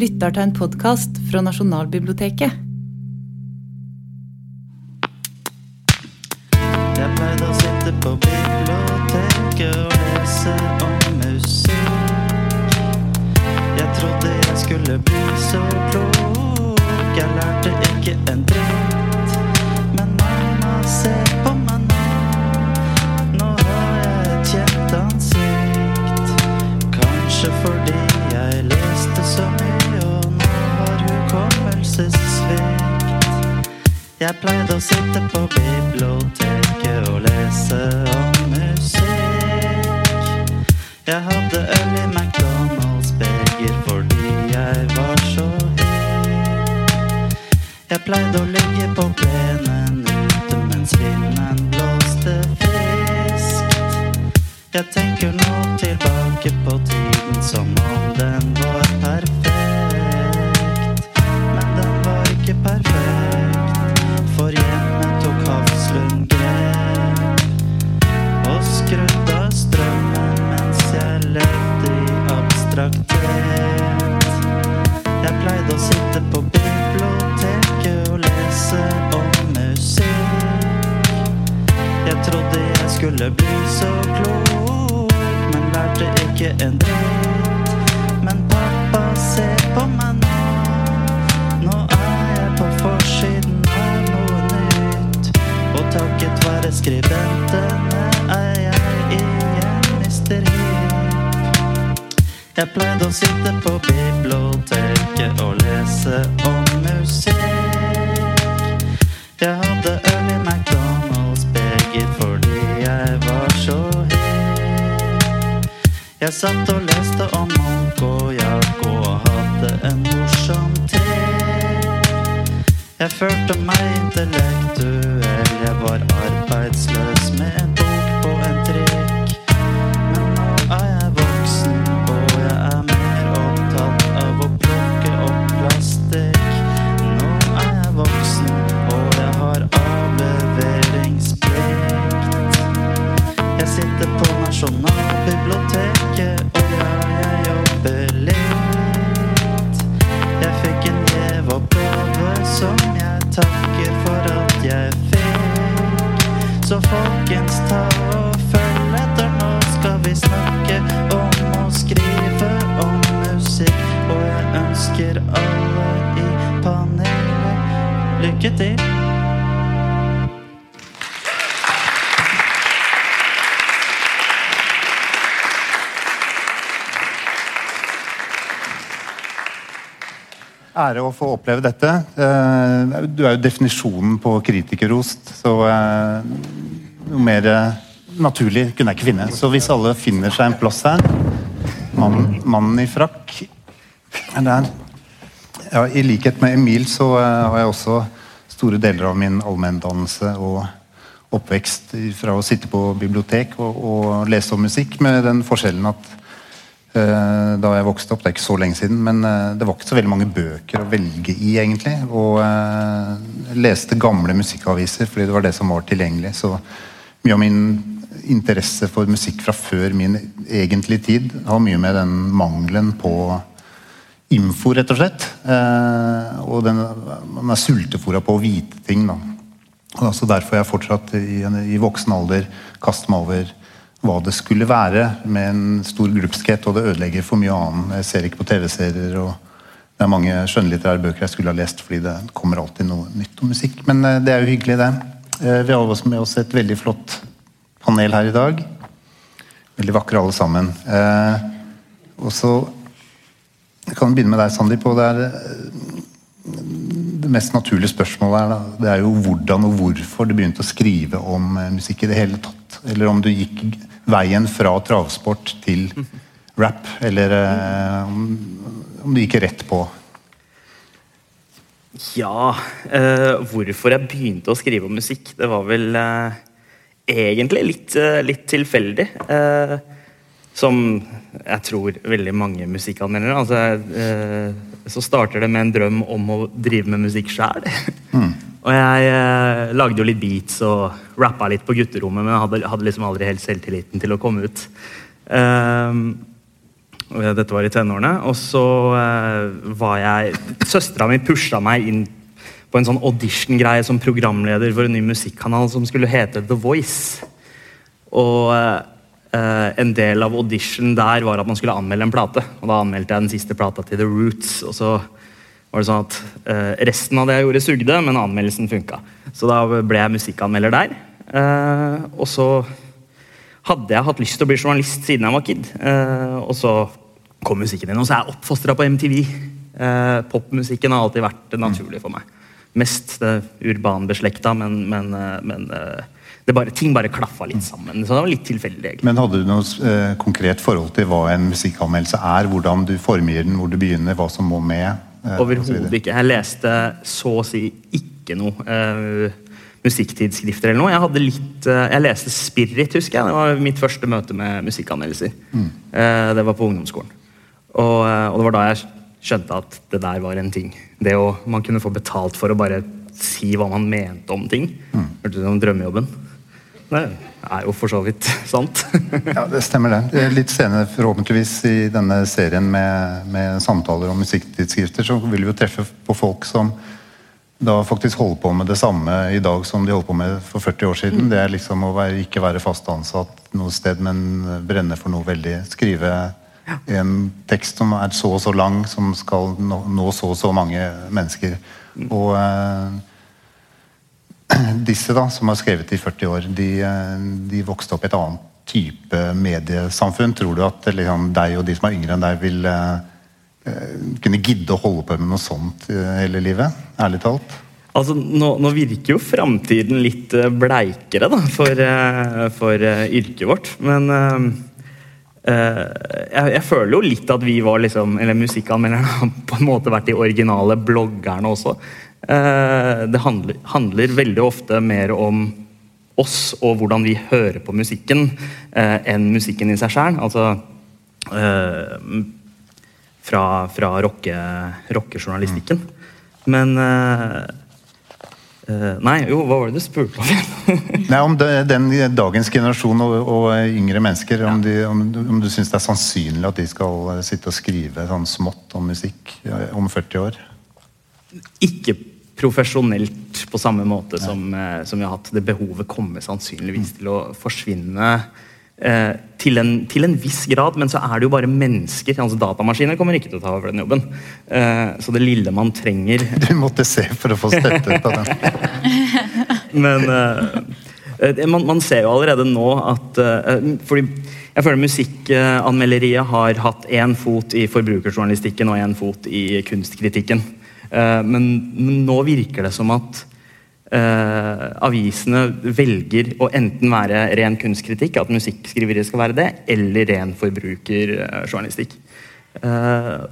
lytter til en podkast fra Nasjonalbiblioteket. McDonald's fordi jeg var så hipp. Jeg satt og leste om Munch og Jack og hadde en morsom tid. Jeg følte meg intellektuell, jeg var arbeidsløs med en bok på en trikk. Ta og følg etter, nå skal vi snakke om å skrive om musikk. Og jeg ønsker alle i panelet lykke til. Ære å få oppleve dette. Eh, Du er jo definisjonen på kritikerrost, så eh, noe mer eh, naturlig kunne jeg ikke finne. Så hvis alle finner seg en plass her Mannen, mannen i frakk er der. Ja, I likhet med Emil så eh, har jeg også store deler av min allmenndannelse og oppvekst fra å sitte på bibliotek og, og lese om musikk, med den forskjellen at eh, da jeg vokste opp, det er ikke så lenge siden, men det var ikke så veldig mange bøker å velge i, egentlig. Og jeg leste gamle musikkaviser fordi det var det som var tilgjengelig. Så mye av min interesse for musikk fra før min egentlige tid har mye med den mangelen på info, rett og slett. Eh, og den, man er sultefòra på å vite ting. da. Og altså Derfor jeg fortsatt i, i voksen alder kaster meg over hva det skulle være, med en stor glupskhet, og det ødelegger for mye annet. Jeg ser ikke på TV-serier, og det er mange skjønnlitterære bøker jeg skulle ha lest, fordi det kommer alltid noe nytt om musikk. Men eh, det er jo hyggelig, det. Eh, vi har også med oss et veldig flott panel her i dag. Veldig vakre alle sammen. Eh, og så jeg kan begynne med deg, Sandeep. og det eh, det mest naturlige spørsmålet er, det er jo hvordan og hvorfor du begynte å skrive om musikk i det hele tatt. Eller om du gikk veien fra travsport til rap, eller om du gikk rett på. Ja, eh, hvorfor jeg begynte å skrive om musikk, det var vel eh, egentlig litt, eh, litt tilfeldig. Eh, som jeg tror veldig mange musikkanmeldere. Altså, eh, så starter det med en drøm om å drive med musikk sjæl. og jeg eh, lagde jo litt beats og rappa litt på gutterommet, men hadde, hadde liksom aldri helt selvtilliten til å komme ut. Eh, Dette var i tenårene. Og så eh, var jeg Søstera mi pusha meg inn på en sånn audition-greie som programleder for en ny musikkanal som skulle hete The Voice. Og eh, en del av audition der var at man skulle anmelde en plate. Og da anmeldte jeg den siste plata til The Roots. Og så var det sånn at eh, resten av det jeg gjorde, sugde, men anmeldelsen funka. Så da ble jeg musikkanmelder der. Eh, og så hadde jeg hatt lyst til å bli journalist siden jeg var kid. Eh, og så kom musikken inn. Og så er jeg oppfostra på MTV. Eh, popmusikken har alltid vært naturlig for meg. Mest det urbanbeslekta, men, men, eh, men eh, det bare, ting bare klaffa litt sammen. Så det var litt tilfeldig. egentlig. Men hadde du noe eh, konkret forhold til hva en musikkanmeldelse er? Hvordan du formgir den, hvor du begynner, hva som må med? eh, Overhodet ikke. Jeg leste så å si ikke noe eh, musikktidsskrifter eller noe. Jeg, hadde litt, eh, jeg leste Spirit, husker jeg. Det var mitt første møte med musikkanmeldelser. Mm. det var på ungdomsskolen. Og, eh, og det var da jeg skjønte at det der var en ting. Det å, Man kunne få betalt for å bare si hva man mente om ting. Hørtes ut som drømmejobben. Det er jo for så vidt sant. Ja, det stemmer det. Eh, Litt senere, forhåpentligvis, i denne serien med, med samtaler om musikktidsskrifter, så vil vi jo treffe på folk som da faktisk holder på med det samme i dag som de holdt på med for 40 år siden. Det er liksom å være, ikke være fast ansatt noe sted, men brenne for noe veldig. Skrive en tekst som er så og så lang, som skal nå, nå så og så mange mennesker. Og eh, disse da, som har skrevet i 40 år, de, eh, de vokste opp i et annet type mediesamfunn. Tror du at liksom, deg og de som er yngre enn deg, vil eh, kunne gidde å holde på med noe sånt eh, hele livet? Ærlig talt. Altså, nå, nå virker jo framtiden litt eh, bleikere da, for, eh, for eh, yrket vårt. Men eh, eh, jeg, jeg føler jo litt at vi var liksom Eller musikkanmelderne har på en måte vært de originale bloggerne også. Uh, det handler, handler veldig ofte mer om oss og hvordan vi hører på musikken, uh, enn musikken i seg sjøl. Altså fra, fra rocke, rockejournalistikken. Men eh, eh, Nei, jo, hva var det du spurte om igjen? Nei, Om det, den dagens generasjon og, og yngre mennesker, om, de, om, du- om du syns det er sannsynlig at de skal eh, sitte og skrive sånn smått om musikk om 40 år? Ikke profesjonelt på samme måte som, som vi har hatt. Det behovet kommer sannsynligvis til å forsvinne eh, til, en, til en viss grad, men så er det jo bare mennesker. altså Datamaskiner kommer ikke til å ta over den jobben. Eh, så det lille man trenger Du måtte se for å få støtte på den. Men eh, eh, man, man ser jo allerede nå at eh, fordi jeg føler Musikkanmelderiet har hatt én fot i forbrukerjournalistikken og én fot i kunstkritikken. Men men nå virker det som at eh, avisene velger å enten være ren kunstkritikk, at musikkskriveriet skal være det, eller ren forbrukerjournalistikk. Uh,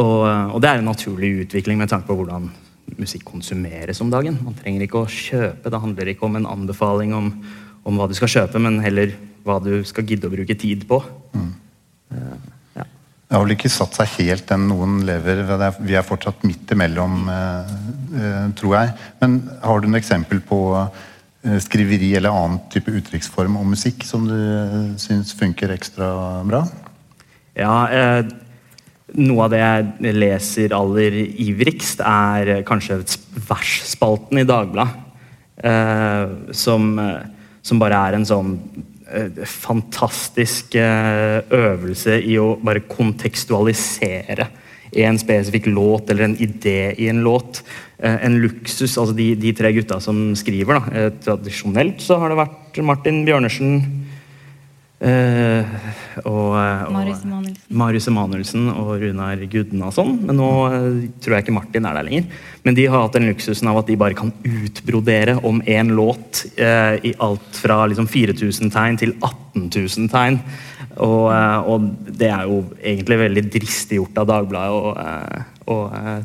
og, og det er en naturlig utvikling med tanke på hvordan musikk konsumeres om dagen. Man trenger ikke å kjøpe, det handler ikke om en anbefaling om, om hva du skal kjøpe, men heller hva du skal gidde å bruke tid på. Mm. ja. Det har vel ikke satt seg helt den noen lever. Vi er fortsatt midt imellom, eh, eh, tror jeg. Men har du noe eksempel på eh, skriveri eller annen type uttrykksform om musikk som du syns funker ekstra bra? Ja, noe av det jeg leser aller ivrigst, er kanskje versspalten i Dagbladet. Som, som bare er en sånn fantastisk eh, øvelse i å bare kontekstualisere en spesifikk låt eller en idé i en låt. Eh, en luksus. altså De, de tre gutta som skriver. da, eh, Tradisjonelt så har det vært Martin Bjørnersen eh, og, eh, og Marius Emanuelsen. Og Runar Gudnason. Men nå eh, tror jeg ikke Martin er der lenger. Men de har hatt den luksusen av at de bare kan utbrodere om én låt eh, i alt fra liksom 4000 tegn til 18 000 tegn. Og, eh, og det er jo egentlig veldig dristig gjort av Dagbladet å, å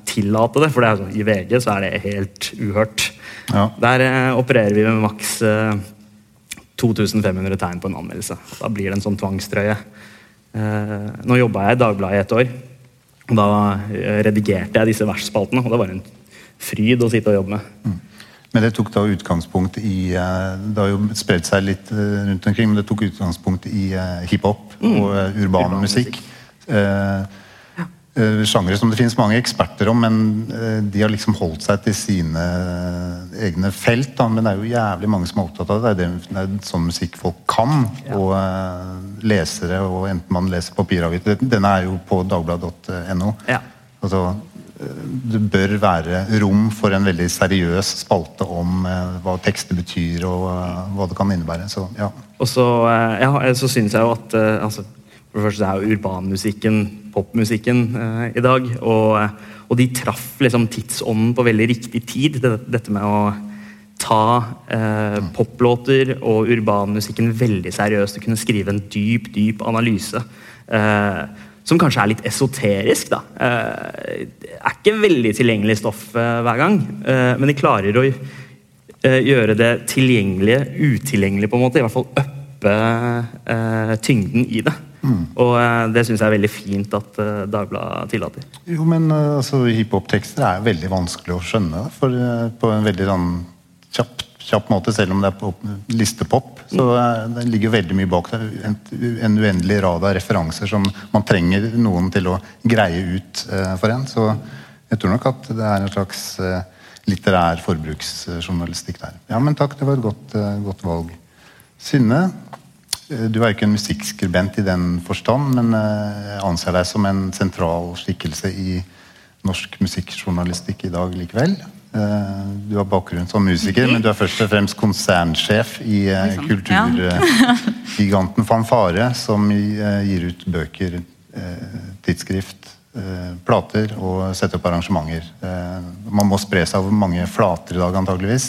tillate det, for det er sånn, i VG så er det helt uhørt. Ja. Der eh, opererer vi med maks eh, 2500 tegn på en anmeldelse. Da blir det en sånn tvangstrøye. Eh, nå jobba jeg i Dagbladet i et år. og Da eh, redigerte jeg disse versspaltene, og det var en fryd å sitte og jobbe med. Men det tok da utgangspunkt i eh, Det har jo spredt seg litt rundt omkring, men det tok utgangspunkt i hiphop og eh, urban Urban musikk. musikk. eh, sjangre som det finnes mange eksperter om, men eh, de har liksom holdt seg til sine egne felt. Da. Men det er jo jævlig mange som er opptatt av det. Det er, det, er sånn musikk folk kan. Og eh, lesere, og enten man leser papiravis Denne er jo på dagbladet.no. Ja. Altså, eh, det bør være rom for en veldig seriøs spalte om eh, hva tekster betyr, og eh, hva det kan innebære. Så ja. Og så, eh, ja, så syns jeg jo at eh, altså, For det første er jo urbanmusikken popmusikken eh, i dag. Og, eh, og de traff liksom tidsånden på veldig riktig tid. Det, dette med å ta eh, poplåter og urbanmusikken veldig seriøst og kunne skrive en dyp, dyp analyse. Eh, som kanskje er litt esoterisk, da. Eh, er ikke veldig tilgjengelig stoff eh, hver gang, men de klarer å gjøre det tilgjengelige utilgjengelig, på en måte. I hvert fall uppe tyngden i det. Og eh, det syns jeg er veldig fint at eh, Dagbladet tillater. Jo, men uh, altså, hiphop-tekster er veldig vanskelig å skjønne for, på en veldig sånn kjapp, kjapp måte, selv om det er på listepop. Så mm. det ligger veldig mye bak der. En, en uendelig rad av referanser som man trenger noen til å greie ut eh, for en. Så jeg tror nok at det er en slags eh, litterær forbruksjournalistikk der. Ja, men takk, det var et godt, eh, godt valg. Synne, eh, du er jo ikke en musikkskribent i den forstand, men eh, jeg anser deg som en sentral skikkelse i norsk musikkjournalistikk i dag likevel. Eh, Du har bakgrunn som musiker, men du er først og fremst konsernsjef i eh, kulturgiganten Fanfare, som eh, gir ut bøker, eh, tidsskrift, eh, plater og setter opp arrangementer. Eh, Man må spre seg over mange flater i dag, antageligvis.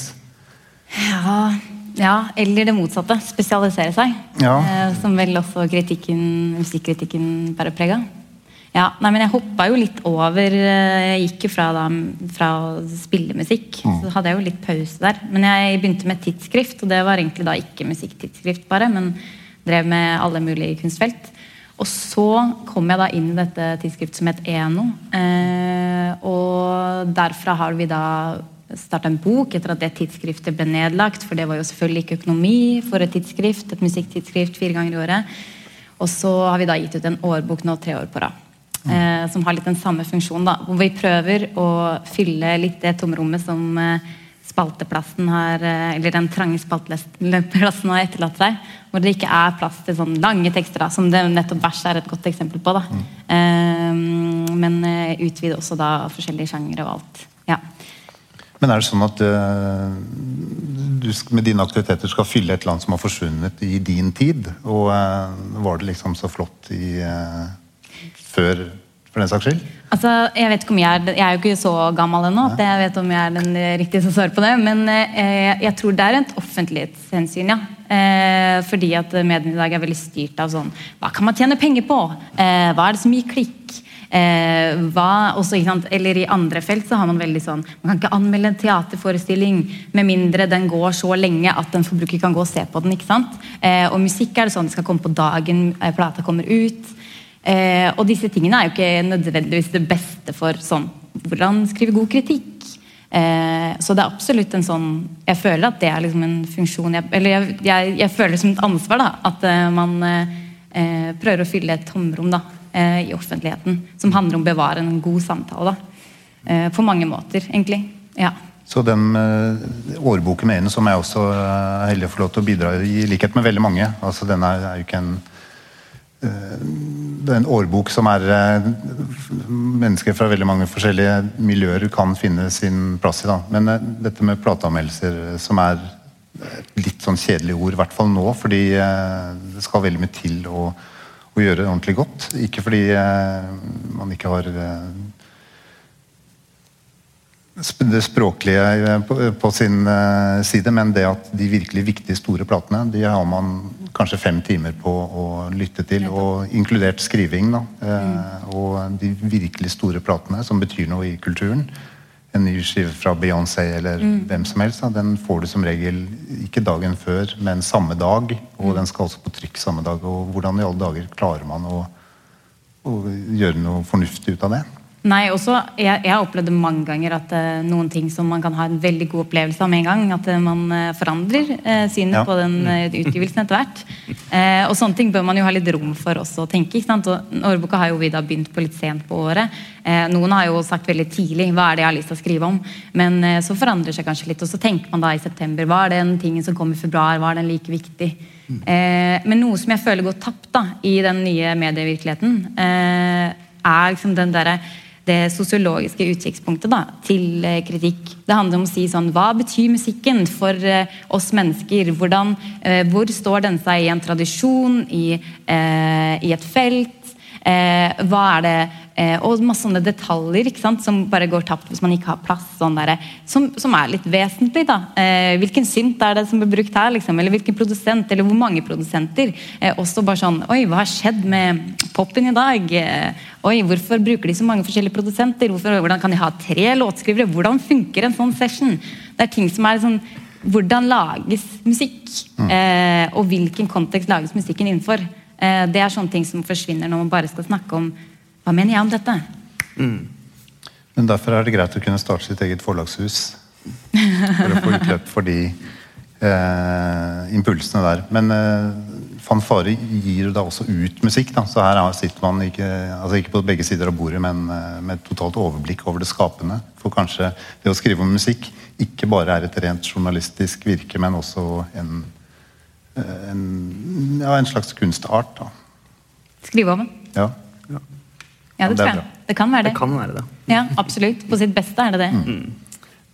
Ja, ja, eller det motsatte. Spesialisere seg. Ja. Eh, som vel også kritikken, musikkritikken bærer preg av. Ja, nei, men jeg hoppa jo litt over eh, Jeg gikk jo fra, da, fra å spille musikk. Så hadde jeg jo litt pause der. Men jeg begynte med tidsskrift, og det var egentlig da ikke musikktidsskrift bare, men drev med alle mulige kunstfelt. Og så kom jeg da inn i dette tidsskriftet som het Eno. Eh, og derfra har vi da starta en bok etter at det tidsskriftet ble nedlagt. For det var jo selvfølgelig ikke økonomi for et tidsskrift, et musikktidsskrift fire ganger i året. Og så har vi da gitt ut en årbok nå tre år på rad. Eh, som har litt den samme funksjonen. da, Hvor vi prøver å fylle litt det tomrommet som eh, spalteplassen har eh, Eller den trange spalteplassen har etterlatt seg. Hvor det ikke er plass til sånne lange tekster, da, som det nettopp vers er et godt eksempel på. da. Eh, men eh, utvide også da forskjellige sjangere og alt. Men er det sånn at uh, du med dine aktiviteter skal fylle et land som har forsvunnet i din tid? Og uh, var det liksom så flott i uh, før, for den saks skyld? Altså, Jeg vet ikke om jeg er, jeg er jo ikke så gammel ennå at jeg vet om jeg er den riktige som svarer på det. Men jeg tror det er et offentlighetshensyn, ja. Eh, fordi at mediene i dag er veldig styrt av sånn Hva kan man tjene penger på? Eh, hva er det som gir klikk? Eh, hva, også? Eller i andre felt så har man veldig sånn Man kan ikke anmelde en teaterforestilling med mindre den går så lenge at en forbruker kan gå og se på den. ikke sant? Eh, og musikk er det sånn det skal komme på dagen eh, plata kommer ut. Eh, og disse tingene er jo ikke nødvendigvis det beste for sånn hvordan skrive god kritikk. Eh, så det er absolutt en sånn Jeg føler at det er liksom en funksjon jeg, Eller jeg, jeg, jeg føler det som et ansvar da at eh, man eh, prøver å fylle et tomrom da i offentligheten som handler om å bevare en god samtale. eh, På mange måter, egentlig. Ja. Så den eh, årboken med Ene, som jeg også eh, er heldig å få lov til å bidra i, i likhet med veldig mange altså Den er, er jo ikke en eh, det er en årbok som er eh, mennesker fra veldig mange forskjellige miljøer kan finne sin plass i. Da. Men eh, dette med plateanmeldelser, eh, som er et litt sånn kjedelig ord, i hvert fall nå, fordi eh, det skal veldig mye til å, å gjøre det ordentlig godt. Ikke fordi eh, man ikke har eh, det språklige eh, på, sin side, men det at de virkelig viktige store platene, de har man kanskje fem timer på å lytte til, og inkludert skriving. Da. Eh, Og de virkelig store platene som betyr noe i kulturen, en ny skive fra Beyoncé eller hvem som helst, da, den får du som regel ikke dagen før, men samme dag, og den skal også på trykk samme dag. Og hvordan i alle dager klarer man å, å gjøre noe fornuftig ut av det? Nei, også, jeg, jeg har opplevd det mange ganger at uh, noen ting som man kan ha en veldig god opplevelse av med en gang, at uh, man eh, forandrer uh, synet Ja. på den eh, utgivelsen etter hvert. Og sånne ting bør man jo ha litt rom for også å tenke. ikke sant? Og Årboka har jo vi da begynt på litt sent på året. Noen har jo sagt veldig tidlig hva er det jeg har lyst til å skrive om, men så forandrer seg kanskje litt, og så tenker man da i september hva er den tingen som kom i februar, var den like viktig? Eh, men noe som jeg føler går tapt da, i den nye medievirkeligheten, er liksom den derre det sosiologiske utkikkspunktet da, til eh, kritikk. Det handler om å si sånn Hva betyr musikken for eh, oss mennesker? Hvordan, eh, hvor står den seg i en tradisjon, i, i et felt? Eh, hva er det eh, Og masse sånne detaljer ikke sant, som bare går tapt hvis man ikke har plass. Sånn der, som, som er litt vesentlig. da. Eh, hvilken synt er det som blir brukt her? Liksom, eller hvilken produsent, eller hvor mange produsenter? Eh, også bare sånn Oi, hva har skjedd med popen i dag? Eh, oi, hvorfor bruker de så mange forskjellige produsenter? Hvorfor, hvordan kan de ha tre låtskrivere? Hvordan funker en sånn session? Det er ting som er sånn Hvordan lages musikk? Eh, og hvilken kontekst lages musikken innenfor? Eh, det er sånne ting som forsvinner når man bare skal snakke om hva mener jeg om dette? Men derfor er det greit å kunne starte sitt eget forlagshus. For å få utløp for de eh, impulsene der. Men eh, fanfare gir jo da også ut musikk, da. så her er- sitter man ikke, altså ikke på begge sider av bordet, men eh, med et totalt overblikk over det skapende. For kanskje det å skrive om musikk ikke bare er et rent journalistisk virke, men også en, en, ja, en slags kunstart. Da. Skrive om den. Ja. Ja, det tror jeg. Det kan være Det det. kan være det. Ja, absolutt. På sitt beste er det det.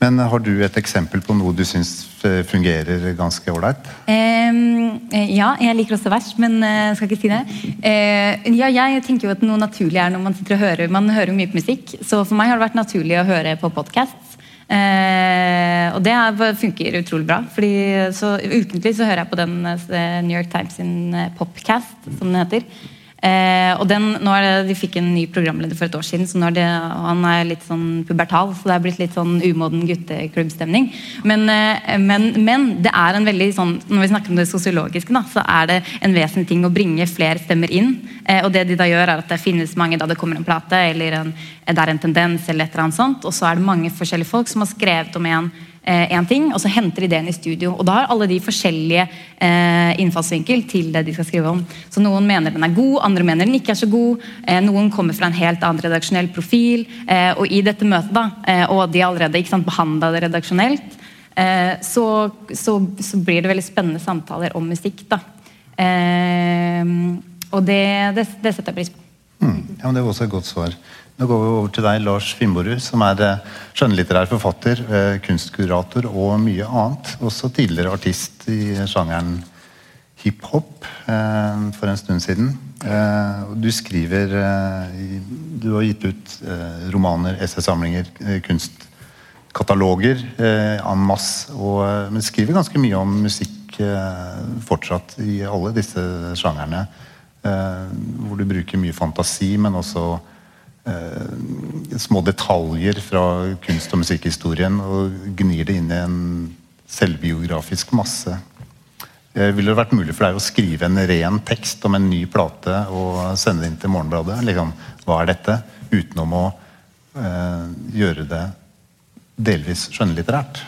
Men har du et eksempel på noe du syns eh, fungerer ganske ålreit? Ehm, eh, ja, jeg liker også vers, men uh, skal ikke si det. Eh, ja, jeg tenker jo at noe naturlig er når man sitter og hører Man hører mye på musikk, så for meg har det vært naturlig å høre på podcasts. Eh, og det er, funker utrolig bra. Fordi så Ukentlig så hører jeg på den eh, New York Times sin eh, Popcast, som den heter. Eh, og den, nå er det, De fikk en ny programleder for et år siden, så nå er det, han er litt sånn pubertal. Så det er blitt litt sånn umoden gutteklubbstemning. Men, eh, men, men det er en veldig sånn når vi snakker om det sosiologiske, så er det en vesentlig ting å bringe flere stemmer inn. Eh, og det de da gjør, er at det finnes mange da det kommer en plate, eller en, det er en tendens, eller et eller annet sånt. Og så er det mange forskjellige folk som har skrevet om en eh, en ting, og så henter inn i studio. Og da har alle de forskjellige eh, innfallsvinkel til det de skal skrive om. Så noen mener den er god, andre mener den ikke er så god. Eh, noen kommer fra en helt annen redaksjonell profil. Eh, og i dette møtet, da, eh, og de allerede ikke sant, behandla det redaksjonelt, eh, så, så, så blir det veldig spennende samtaler om musikk. da. Eh, og det, det, det setter jeg pris på. Mm. Ja, men Det var også et godt svar. Nå går vi over til deg, Lars Finnborud, som er eh, skjønnlitterær forfatter, eh, kunstkurator og mye annet. Også tidligere artist i sjangeren hiphop eh, for en stund siden. Du skriver Du har gitt ut romaner, essaysamlinger, kunstkataloger en masse, og, men skriver ganske mye om musikk fortsatt i alle disse sjangerne. Hvor du bruker mye fantasi, men også små detaljer fra kunst- og musikkhistorien og gnir det inn i en selvbiografisk masse. Eh, Ville det vært mulig for deg å skrive en ren tekst om en ny plate og sende det inn til Morgenbladet? Liksom, hva er dette? Utenom å eh, gjøre det delvis skjønnlitterært.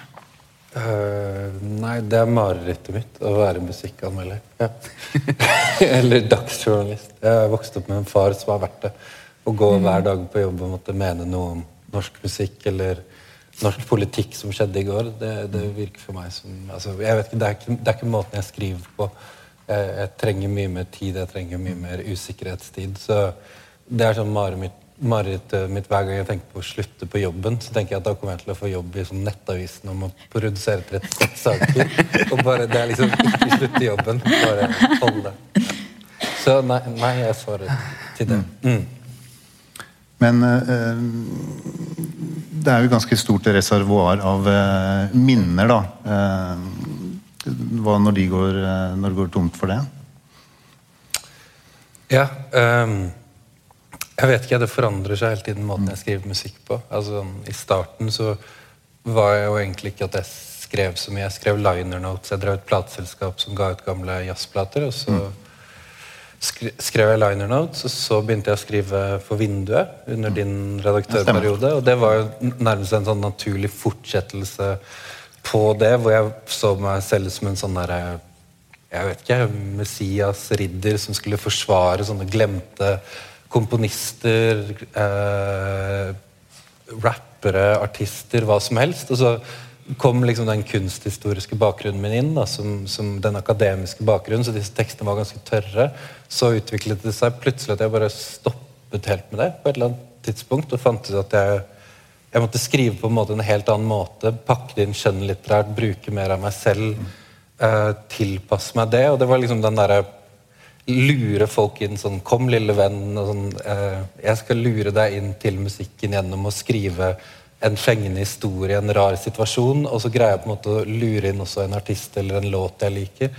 Uh, nei, det er marerittet mitt å være musikkanmelder. Ja. Eller dagsjournalist. Jeg vokste opp med en far som har vært det. Å gå hver dag på jobb og måtte mene noe om norsk musikk eller norsk politikk som skjedde i går, det, det virker for meg som altså, jeg vet ikke, det, ikke, det er ikke måten jeg skriver på. Jeg, jeg trenger mye mer tid, jeg trenger mye mer usikkerhetstid. Så det er sånn marerittet mitt, mitt hver gang jeg tenker på å slutte på jobben, så tenker jeg at da kommer jeg til å få jobb i sånn Nettavisen om å produsere 36 saker. Og bare det er liksom ikke slutte jobben. Bare holde. Så nei, nei jeg svarer til det. Mm. Men eh, det er jo ganske stort reservoar av eh, minner, da. Eh, hva når de går, når det går tomt for det? Ja. ehm, jeg vet ikke, det forandrer seg hele tiden måten jeg skriver musikk på. Altså, I starten så var jeg jo egentlig ikke at jeg skrev så mye. Jeg skrev liner notes. Jeg drev et plateselskap som ga ut gamle jazzplater. Og så skre, skrev jeg liner notes, og så begynte jeg å skrive for Vinduet under din redaktørperiode. Og det var jo nærmest en sånn naturlig fortsettelse på det, hvor jeg så meg selv som en sånn derre jeg vet ikke, Messias ridder som skulle forsvare sånne glemte komponister, eh, rappere, artister, hva som helst. Og så kom liksom den kunsthistoriske bakgrunnen min inn, da, som, som den akademiske bakgrunnen, så disse tekstene var ganske tørre. Så utviklet det seg plutselig at jeg bare stoppet helt med det på et eller annet tidspunkt, og fant ut at jeg, jeg måtte skrive på en måte en helt annen måte, pakke det inn skjønnlitterært, bruke mer av meg selv, eh, tilpasse meg det, og det var liksom den derre lure folk inn sånn 'Kom, lille venn'. Og sånn, eh, 'Jeg skal lure deg inn til musikken gjennom å skrive en fengende historie, en rar situasjon', og så greier jeg på en måte å lure inn også en artist eller en låt jeg liker.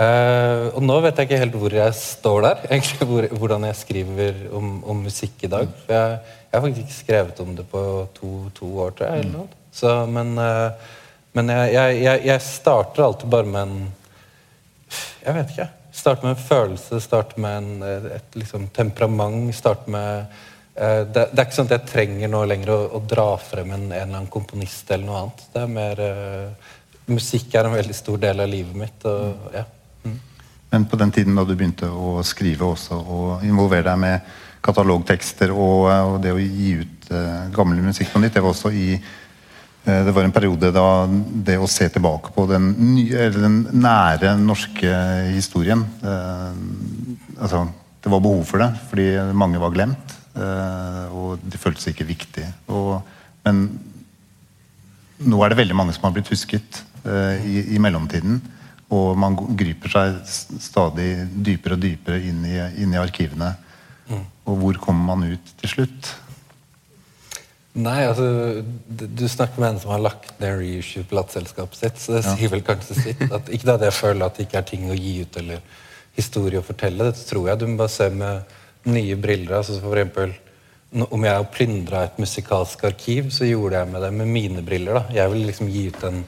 Uh, og nå vet jeg ikke helt hvor jeg står der, egentlig hvor, hvordan jeg skriver om, om musikk i dag. For jeg, jeg har faktisk ikke skrevet om det på to, to år, tror jeg. eller noe. Så, men uh, men jeg, jeg, jeg, starter alltid bare med en Jeg vet ikke. Starte med en følelse, starte med en, et liksom, temperament. starte med eh, det, det er ikke sånn at jeg trenger nå lenger å, å dra frem en, en eller annen komponist eller noe annet. Det er mer uh, Musikk er en veldig stor del av livet mitt. Og, ja. Men på den tiden da du begynte å skrive også, og involvere deg med katalogtekster og, og det å gi ut uh, gammel musikk på nytt, det var også i eh, det var en periode da det å se tilbake på den, nye, eller den nære norske historien eh, altså, Det var behov for det, fordi mange var glemt. Eh, og de føltes ikke viktig. Og, men nå er det veldig mange som har blitt husket eh, i, i mellomtiden. Og man griper seg stadig dypere og dypere inn i, inn i arkivene. Og hvor kommer man ut til slutt? Nei, altså du, snakker med en som har lagt ned reissue-plateselskapet sitt, så det sier vel kanskje sitt. At, ikke det at jeg føler at det ikke er ting å gi ut eller historie å fortelle. Det tror jeg du må bare se med nye briller. altså for eksempel, Om jeg plyndra et musikalsk arkiv, så gjorde jeg med det med mine briller. da. Jeg vil liksom gi ut en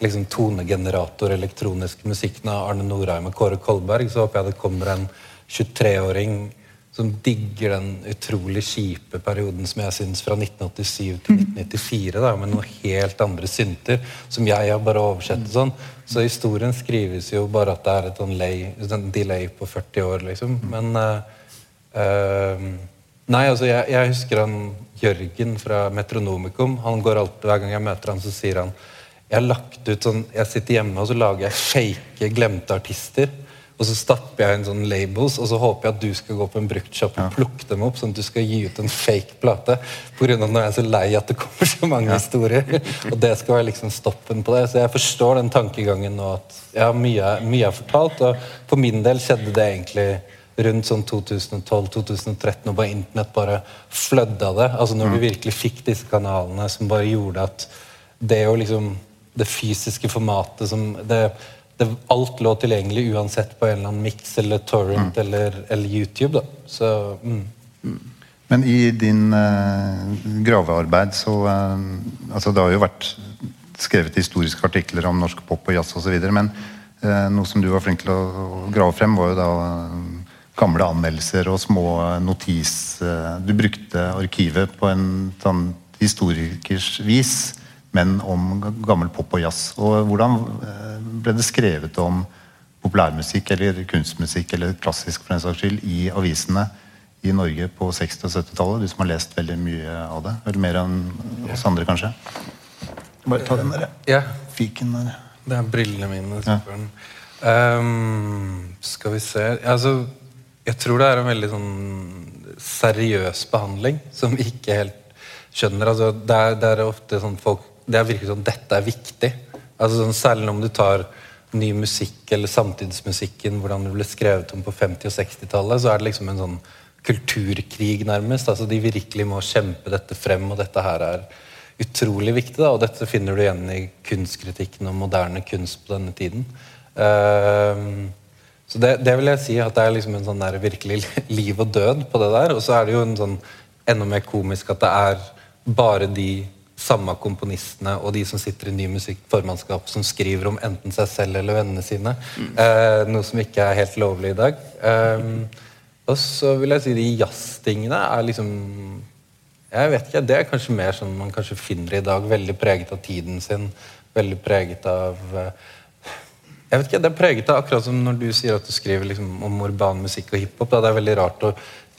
liksom, tonegenerator elektronisk musikk av Arne Norheim og Kåre Kolberg. Så håper jeg det kommer en 23-åring som digger den utrolig kjipe perioden som jeg syns fra 1987 til 1994, da, med noen helt andre synter, som jeg har bare oversett og sånn. Så historien skrives jo bare at det er et sånn lay, sånn delay på 40 år, liksom. Men eh, Nei, altså, jeg, jeg husker han Jørgen fra Metronomikum. Han går alltid, Hver gang jeg møter han, så sier han jeg har lagt ut sånn, jeg sitter hjemme og så lager jeg fake glemte artister. Og så stapper jeg inn sånne labels, og så håper jeg at du skal gå på en bruktshop og plukke dem opp, sånn at du skal gi ut en fake plate. På grunn av når jeg er så lei at det kommer så mange historier. Og det skal være liksom stoppen på det. Så jeg forstår den tankegangen nå at ja, mye, er- mye er fortalt. Og for min del skjedde det egentlig rundt sånn 2012-2013, og bare internett bare flødda det. Altså når du virkelig fikk disse kanalene som bare gjorde at det jo liksom Det fysiske formatet som det, det, Alt lå tilgjengelig uansett på en eller annen mix eller torrent eller, eller YouTube. da. Så mm. Men i din uh, gravearbeid så uh, altså Det har jo vært skrevet historiske artikler om norsk pop og jazz osv. Men uh, noe som du var flink til å, å grave frem, var jo da gamle anmeldelser og små notis eh, Du brukte arkivet på en sånn historikers vis, men om gammel pop og jazz. Og hvordan eh, ble det skrevet om populærmusikk eller kunstmusikk eller klassisk for den saks skyld i avisene i Norge på 60- og 70-tallet? Du som har lest veldig mye av det. Eller mer enn oss andre, kanskje? Bare ta den der Ja, fiken der. det er brillene mine. Ja. Ehm, skal vi se altså, Jeg tror det er en veldig sånn seriøs behandling som vi ikke helt skjønner. Altså, det, er, det er ofte sånn folk Det er virkelig sånn dette er viktig. Altså, sånn, særlig om du tar ny musikk eller samtidsmusikken, hvordan det ble skrevet om på 50- og 60-tallet, så er det liksom en sånn kulturkrig, nærmest. Altså, de virkelig må kjempe dette frem, og dette her er utrolig viktig. Da, og dette finner du igjen i kunstkritikken og moderne kunst på denne tiden. Ehm, så det, det vil jeg si at det er liksom en sånn der virkelig liv og død på det der. Og så er det jo en sånn enda mer komisk at det er bare de samme komponistene og de som sitter i Ny Musikk-formannskap, som skriver om enten seg selv eller vennene sine. Eh, noe som ikke er helt lovlig i dag. Eh, og så vil jeg si de jazztingene er liksom Jeg vet ikke, Det er kanskje mer sånn man kanskje finner i dag. Veldig preget av tiden sin. Veldig preget av eh, jeg vet ikke, Det er preget av akkurat som når du sier at du skriver liksom om urban musikk og hiphop. Det er veldig rart å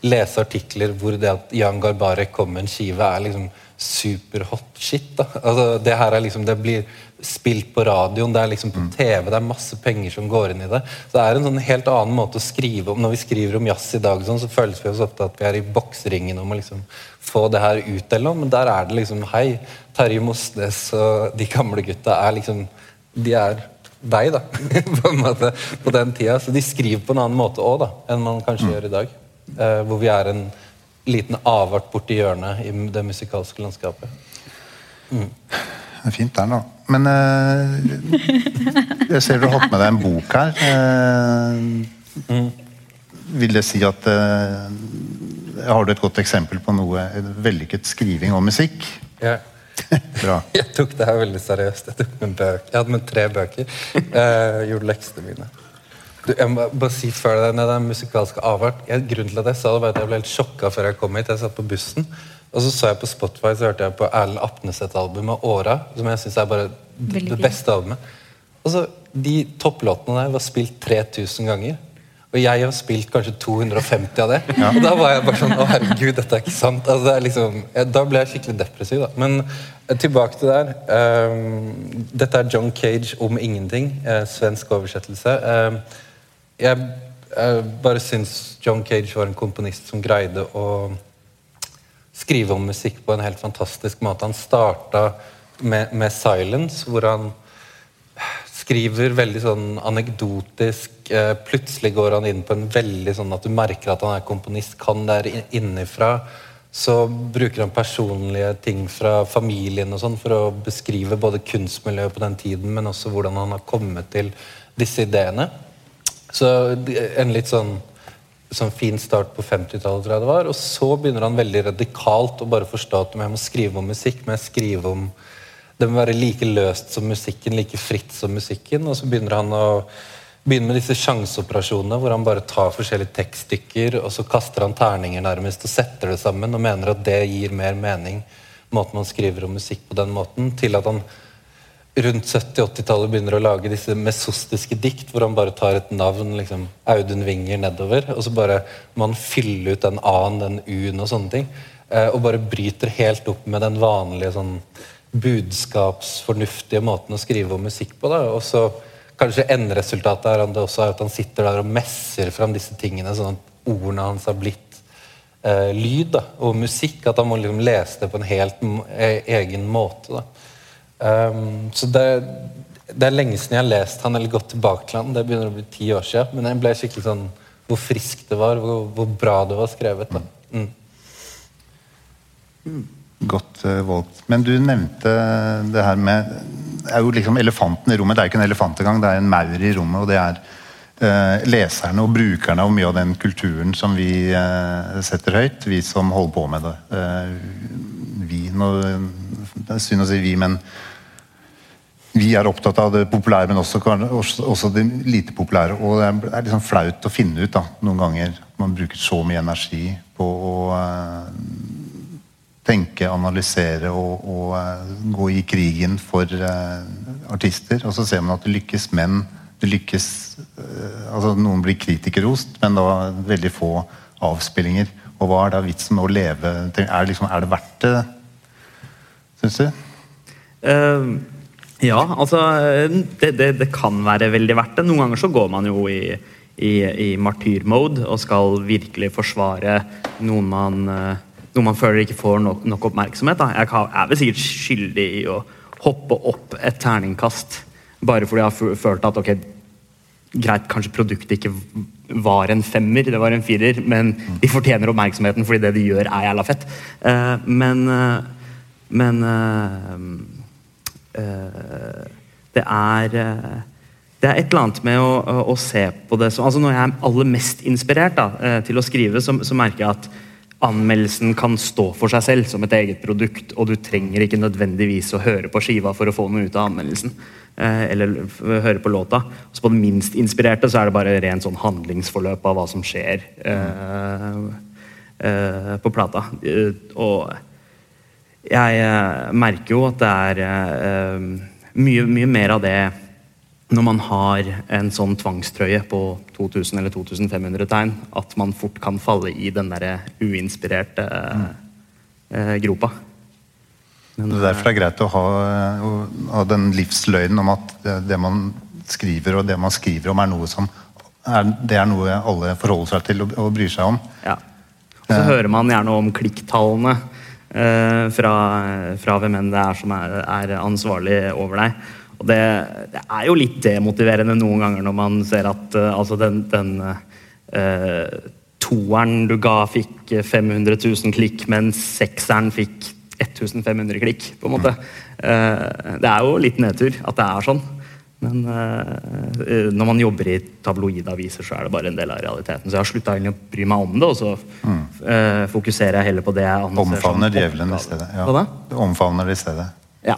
lese artikler hvor det at Jan Garbarek kom med en skive, er liksom superhot shit. da. Altså, Det her er liksom, det blir spilt på radioen, det er liksom på TV, det er masse penger som går inn i det. Så det er en sånn helt annen måte å skrive om. Når vi skriver om jazz i dag, sånn, så føles vi oss ofte at vi er i bokseringen om å liksom få det her ut, eller noe, men der er det liksom Hei, Terje Mosnes og de gamle gutta er liksom De er deg, da. på en måte, på den tida. Så de skriver på en annen måte òg, da, enn man kanskje gjør i dag. Eh, hvor vi er en liten avart borti hjørnet i det musikalske landskapet. Det er fint der, da. Men eh, jeg ser du har hatt med deg en bok her. Eh, Vil det si at eh, Har du et godt eksempel på noe vellykket skriving om musikk? Jeg, Bra. jeg tok det her veldig seriøst. Jeg, tok med bøk. jeg hadde med tre bøker. Eh, gjorde leksene mine. Du, jeg må bare si før det, det musikalske avart jeg, Grunnen til at jeg sa det, var at jeg ble helt sjokka før jeg kom hit. Jeg satt på bussen, og så så jeg på Spotify så hørte jeg på Erlend Apneseth-albumet 'Åra', som jeg syns er bare det beste albumet. Og så, De topplåtene der var spilt 3000 ganger. Og jeg har spilt kanskje 250 av det. Og da var jeg bare sånn Å, herregud, dette er ikke sant. Altså, det er liksom, ja, da ble jeg skikkelig depressiv. da. Men eh, tilbake til der. Um, dette er John Cage om ingenting. Uh, svensk oversettelse. Ehm, jeg uh, bare syns John Cage var en komponist som greide å skrive om musikk på en helt fantastisk måte. Han starta med, med 'Silence', hvor han skriver veldig sånn anekdotisk. Eh, plutselig går han inn på en veldig sånn at du merker at han er komponist, kan det her innenfra. Så bruker han personlige ting fra familien og sånn for å beskrive både kunstmiljøet på den tiden, men også hvordan han har kommet til disse ideene. Så en litt sånn, sånn fin start på 50-tallet, tror jeg det var. Og så begynner han veldig radikalt å bare forstå at jeg må skrive om musikk, men jeg skrive om det må være like løst som musikken, like fritt som musikken. Og så begynner han å begynne med disse sjanseoperasjonene hvor han bare tar forskjellige tekststykker, og så kaster han terninger nærmest og setter det sammen og mener at det gir mer mening, måten man skriver om musikk på den måten, til at han rundt 70-80-tallet begynner å lage disse mesostiske dikt, hvor han bare tar et navn, liksom Audun Winger nedover, og så bare må han fylle ut den A-en, den U-en og sånne ting. Eh, og bare bryter helt opp med den vanlige sånn budskapsfornuftige måten å skrive om musikk på. Da. Og så kanskje enderesultatet er det også at han sitter der og messer fram disse tingene, sånn at ordene hans har blitt eh, lyd da, og musikk. At han må liksom lese det på en helt e egen måte. Da. Um, så det, det er lenge siden jeg har lest han eller gått tilbake til han. Det begynner å bli ti år siden. Men jeg ble skikkelig sånn hvor friskt det var, hvor, hvor bra det var skrevet. da. Mm. Godt eh, valgt. Men du nevnte det her med det er jo liksom Elefanten i rommet. Det er ikke en elefant engang, det er en maur i rommet. Og det er eh, leserne og brukerne av mye av den kulturen som vi eh, setter høyt. Vi som holder på med det. Eh, vi nå, Det er synd å si vi, men vi er opptatt av det populære, men også, også, det lite populære. Og det er liksom flaut å finne ut da, noen ganger. at Man bruker så mye energi på å eh, tenke, analysere og, og eh, gå i krigen for eh, artister. Og så ser man at det lykkes, men det lykkes eh, altså Noen blir kritikerrost, men da veldig få avspillinger. Og hva er da vitsen med å leve Er det, liksom, er det verdt det, syns du? Uh, ja, altså det, det, det kan være veldig verdt det. Noen ganger så går man jo i, i, i martyrmode og skal virkelig forsvare noen man, eh, noen man føler ikke får nok, nok oppmerksomhet. Da. Jeg er vel sikkert skyldig i å hoppe opp et terningkast bare fordi jeg har følt at ok, greit, kanskje produktet ikke var en femmer, det var en firer, men de fortjener oppmerksomheten fordi det de gjør, er jævla fett. Uh, men uh, men uh, det er det er et eller annet med å, å, å se på det så, altså Når jeg er aller mest inspirert da, til å skrive, så, så merker jeg at anmeldelsen kan stå for seg selv som et eget produkt, og du trenger ikke nødvendigvis å høre på skiva for å få noe ut av anmeldelsen. Eh, eller høre på låta. Så på det minst inspirerte så er det bare rent sånn handlingsforløp av hva som skjer eh, eh, på plata. Eh, og jeg eh, merker jo at det er eh, mye, mye mer av det når man har en sånn tvangstrøye på 2000 eller 2500 tegn, at man fort kan falle i den derre uinspirerte eh, gropa. Men, Det er derfor det er greit å ha, å ha den livsløgnen om at det, man skriver, og det man skriver om, er noe som er, det er noe alle forholder seg til og, og bryr seg om. Ja. Og så hører man gjerne om klikktallene eh, fra, fra hvem enn det er som er, er ansvarlig over deg. Og det, det er jo litt demotiverende noen ganger når man ser at uh, altså den, den uh, toeren du ga, fikk 500 000 klikk, mens sekseren fikk 1500 klikk. på en måte. Uh, det er jo litt nedtur at det er sånn. Men eh, når man jobber i tabloidaviser, så er det bare en del av realiteten. Så jeg har slutta å bry meg om det, og så eh, fokuserer jeg heller på det jeg anser som Omfavner djevelen i stedet. Ja. Da? Du omfavner det i stedet. Ja,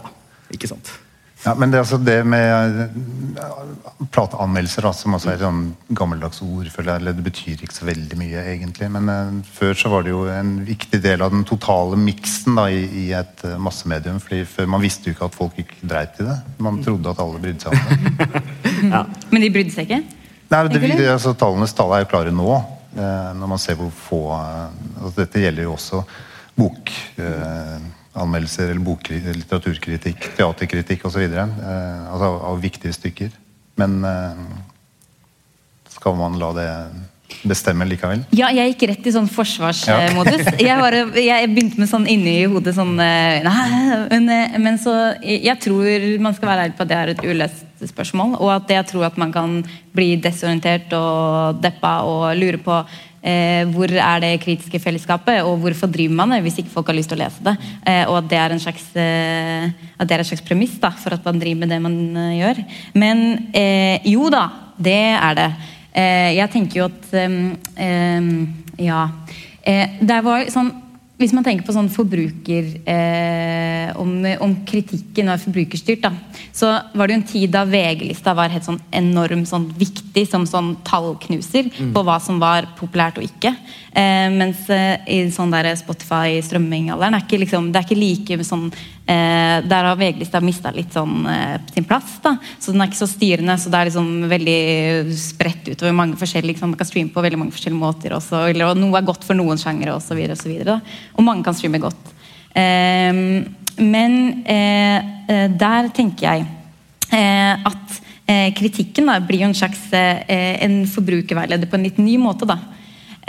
ikke sant. Ja, men det, er altså det med eh, plateanmeldelser, da, som også er et sånn gammeldags ord, føler jeg, eller det betyr ikke så veldig mye, egentlig. Men eh, før så var det jo en viktig del av den totale miksen da, i, i et eh, massemedium. fordi før Man visste jo ikke at folk ikke dreit i det. Man trodde at alle brydde seg om det. Men de brydde seg ikke? Nei, det, det, altså, Tallenes tall er jo klare nå, eh, når man ser hvor få eh, altså, Dette gjelder jo også bokanmeldelser, eller litteraturkritikk, teaterkritikk osv. Eh, altså av, av viktige stykker. Men eh, skal man la det bestemme likevel? Ja, jeg gikk rett i sånn forsvarsmodus. Jeg, bare, jeg begynte med sånn inni hodet sånn eh, Nei, men, eh, men så Jeg tror man skal være ærlig på at det er et uløst spørsmål. Og at jeg tror at man kan bli desorientert og deppa og lure på eh, hvor er det kritiske fellesskapet, og hvorfor driver man det hvis ikke folk har lyst til å lese det. Eh, og at det er en slags, eh, at det er et slags premiss da, for at man driver med det man eh, gjør. Men eh, jo da, det er det. Eh, jeg tenker jo at Ja. Det var sånn hvis man tenker på sånn forbruker eh, om, om kritikken var forbrukerstyrt, da, så var det jo en tid da VG-lista var helt sånn enormt sånn viktig som sånn tallknuser på hva som var populært og ikke. Eh, mens eh, i sånn der Spotify-strømmingalderen er ikke liksom, det er ikke like sånn eh, Der har VG-lista mista litt sånn eh, sin plass. da, Så den er ikke så styrende. Så det er liksom veldig spredt utover mange forskjellige liksom, Man kan streame på veldig mange forskjellige måter også. Eller, og noe er godt for noen sjangere. Og, så videre, da. og mange kan streame godt. Eh, men eh, eh, der tenker jeg eh, at eh, kritikken da, blir jo en slags eh, en forbrukerveileder på en litt ny måte. da.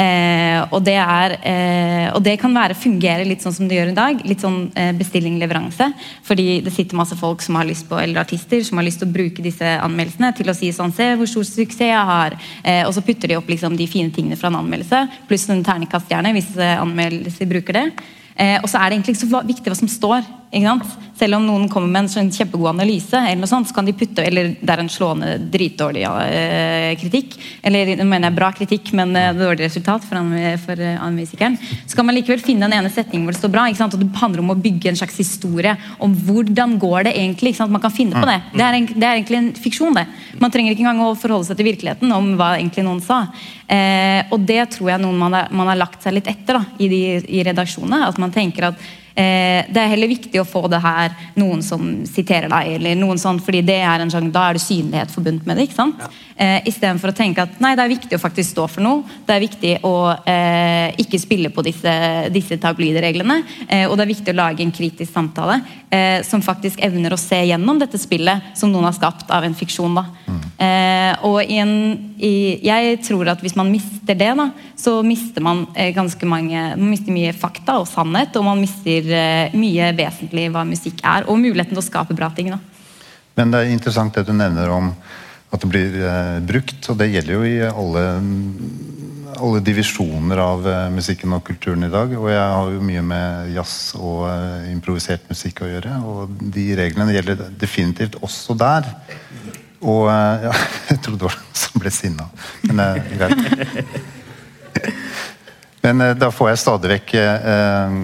Eh, og, det er, eh, og det kan være fungere litt sånn som det gjør i dag. Litt sånn eh, bestilling-leveranse. Fordi det sitter masse folk som har lyst på, eller artister som har lyst til å bruke disse anmeldelsene til å si sånn Se hvor stor suksess jeg har. Eh, og så putter de opp liksom, de fine tingene fra en anmeldelse, pluss en terningkaststjerne hvis eh, anmeldelser bruker det. Eh, og så er det egentlig ikke så viktig hva som står. Ikke sant? Selv om noen kommer med en sånn kjempegod analyse, eller noe sånt, så kan de putte Eller det er en slående dritdårlig eh, kritikk. Eller nå mener jeg bra kritikk, men eh, dårlig resultat for, anme- for eh, anmelderen. Så kan man likevel finne den ene setningen hvor det står bra. Ikke sant? Og det handler om å bygge en slags historie om hvordan går det egentlig. Ikke sant? Man kan finne på det. Det er, en, det er egentlig en fiksjon, det. Man trenger ikke engang å forholde seg til virkeligheten om hva egentlig noen sa. Eh, og det tror jeg noen man har, man har lagt seg litt etter da, i, de, i redaksjonene. At man tenker at det er heller viktig å få det her noen som siterer deg, eller noen sånn, fordi det er en sjanger, da er det synlighet forbundet med det. ikke sant? Eh, Istedenfor å tenke at nei, det er viktig å faktisk stå for noe. Det er viktig å eh, ikke spille på disse, disse tabloidreglene. Eh, og det er viktig å lage en kritisk samtale eh, som faktisk evner å se gjennom dette spillet som noen har skapt av en fiksjon. da. Eh, og i en, i, jeg tror at hvis man mister det, da, så mister man eh, ganske mange Man mister mye fakta og sannhet, og man mister eh, mye vesentlig hva musikk er, og muligheten til å skape bra ting. da. Men det er interessant det du nevner om at det blir eh, brukt, og det gjelder jo i alle, alle divisjoner av eh, musikken og kulturen i dag. Og jeg har jo mye med jazz og eh, improvisert musikk å gjøre, og de reglene gjelder definitivt også der. Og eh, ja, jeg trodde det var noen som ble sinna, men er greit. Men eh, da får jeg stadig vekk eh,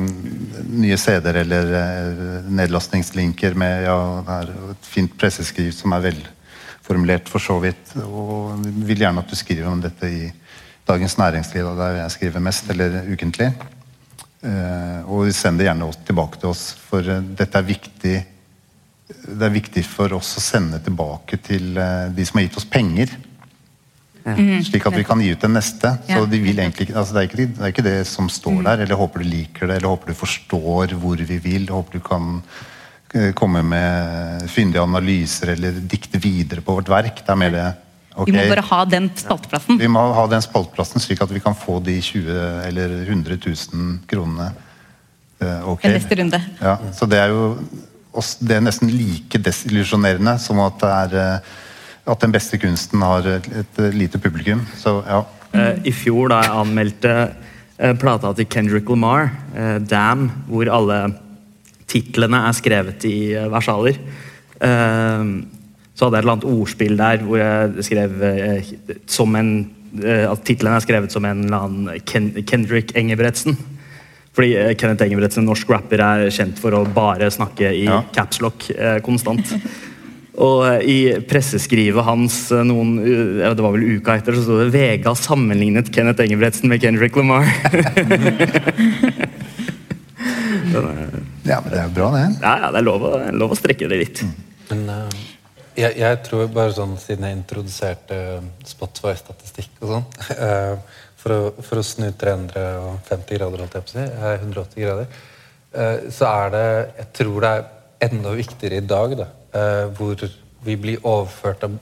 nye CD-er eller eh, nedlastningslinker med ja, et fint presseskriv som er velformulert for så vidt. Og vi vil gjerne at du skriver om dette i Dagens Næringsliv, der jeg skriver mest, eller ukentlig. Eh, og send det gjerne tilbake til oss, for eh, dette er viktig det er viktig for oss å sende tilbake til eh, de som har gitt oss penger. Slik at vi kan gi ut den neste. Så de vil egentlig, altså det, er ikke, det er ikke det som står der. Eller håper du liker det, eller håper du forstår hvor vi vil. Håper du kan eh, komme med fyndige analyser eller dikte videre på vårt verk. Det er mer det Okay. Vi må bare ha den spalteplassen. vi må ha den spaltplassen slik at vi kan få de 20 eller 100 000 kronene. eh, ok. En neste runde. Ja, så det er jo det er nesten like desillusjonerende som at, er, eh, at den beste kunsten har et, lite publikum. Så ja. Eh, I fjor da jeg anmeldte eh, plata til Kendrick Lamar, 'Dam', hvor alle titlene er skrevet i versaler, så hadde jeg et eller annet ordspill der hvor jeg skrev som en at tittelen er skrevet som en eller annen Kendrick Engebretsen. Fordi eh, Kenneth Engebretsen, en norsk rapper, er kjent for å bare snakke i Ja. capslock eh, konstant. Og eh, i presseskrivet hans eh, noen, det var vel uka etter, så sto det Vega sammenlignet Kenneth Engebretsen med Kendrick Lamar. ja, men det er jo bra, det. ja, ja, det er lov å, lov å strekke det litt. Men eh, jeg, jeg tror bare sånn, siden jeg introduserte Spotify-statistikk og sånn eh, for, å, for å snu 350 grader, holdt jeg på å si, eh, 180 grader, eh, så er det Jeg tror det er enda viktigere i dag, da, eh, hvor vi blir overført av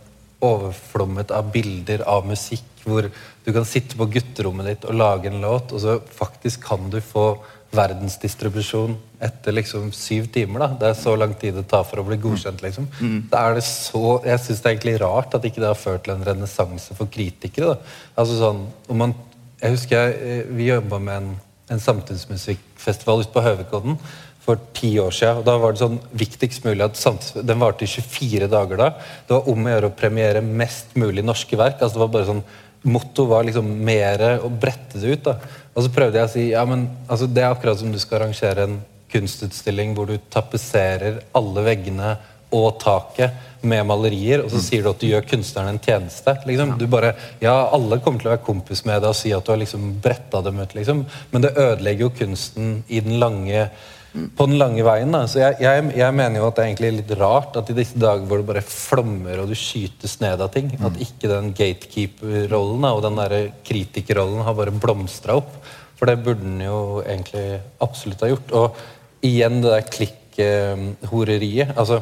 overflommet av bilder av musikk, hvor du kan sitte på gutterommet ditt og lage en låt, og så faktisk kan du få verdensdistribusjon etter liksom syv timer. da. Det er så lang tid det tar for å bli godkjent. liksom. Da er det så, Jeg syns det er egentlig rart at ikke det har ført til en renessanse for kritikere. da. Altså sånn, om man, jeg husker jeg, eh, Vi jobba med en, en samtidsmusikkfestival ute på Høvikodden for ti år siden. og Da var det sånn viktigst mulig at Den varte i 24 dager da. Det var om å gjøre å premiere mest mulig norske verk. altså det var bare sånn Motto var liksom mere å brette det ut. da. Og så prøvde jeg å si ja, men altså det er akkurat som du skal arrangere en kunstutstilling hvor du tapetserer alle veggene og taket med malerier, og så sier du at du gjør kunstneren en tjeneste. liksom. Du bare, ja, Alle kommer til å være kompis med deg og si at du har liksom bretta dem ut, liksom. men det ødelegger jo kunsten i den lange på den lange veien. da, så jeg, jeg, jeg mener jo at det er egentlig litt rart at i disse dager hvor det bare flommer og du skytes ned av ting, at ikke den gatekeeper-rollen og den der kritikerrollen har bare blomstra opp. For det burde den jo egentlig absolutt ha gjort. Og igjen det der klikkhoreriet. altså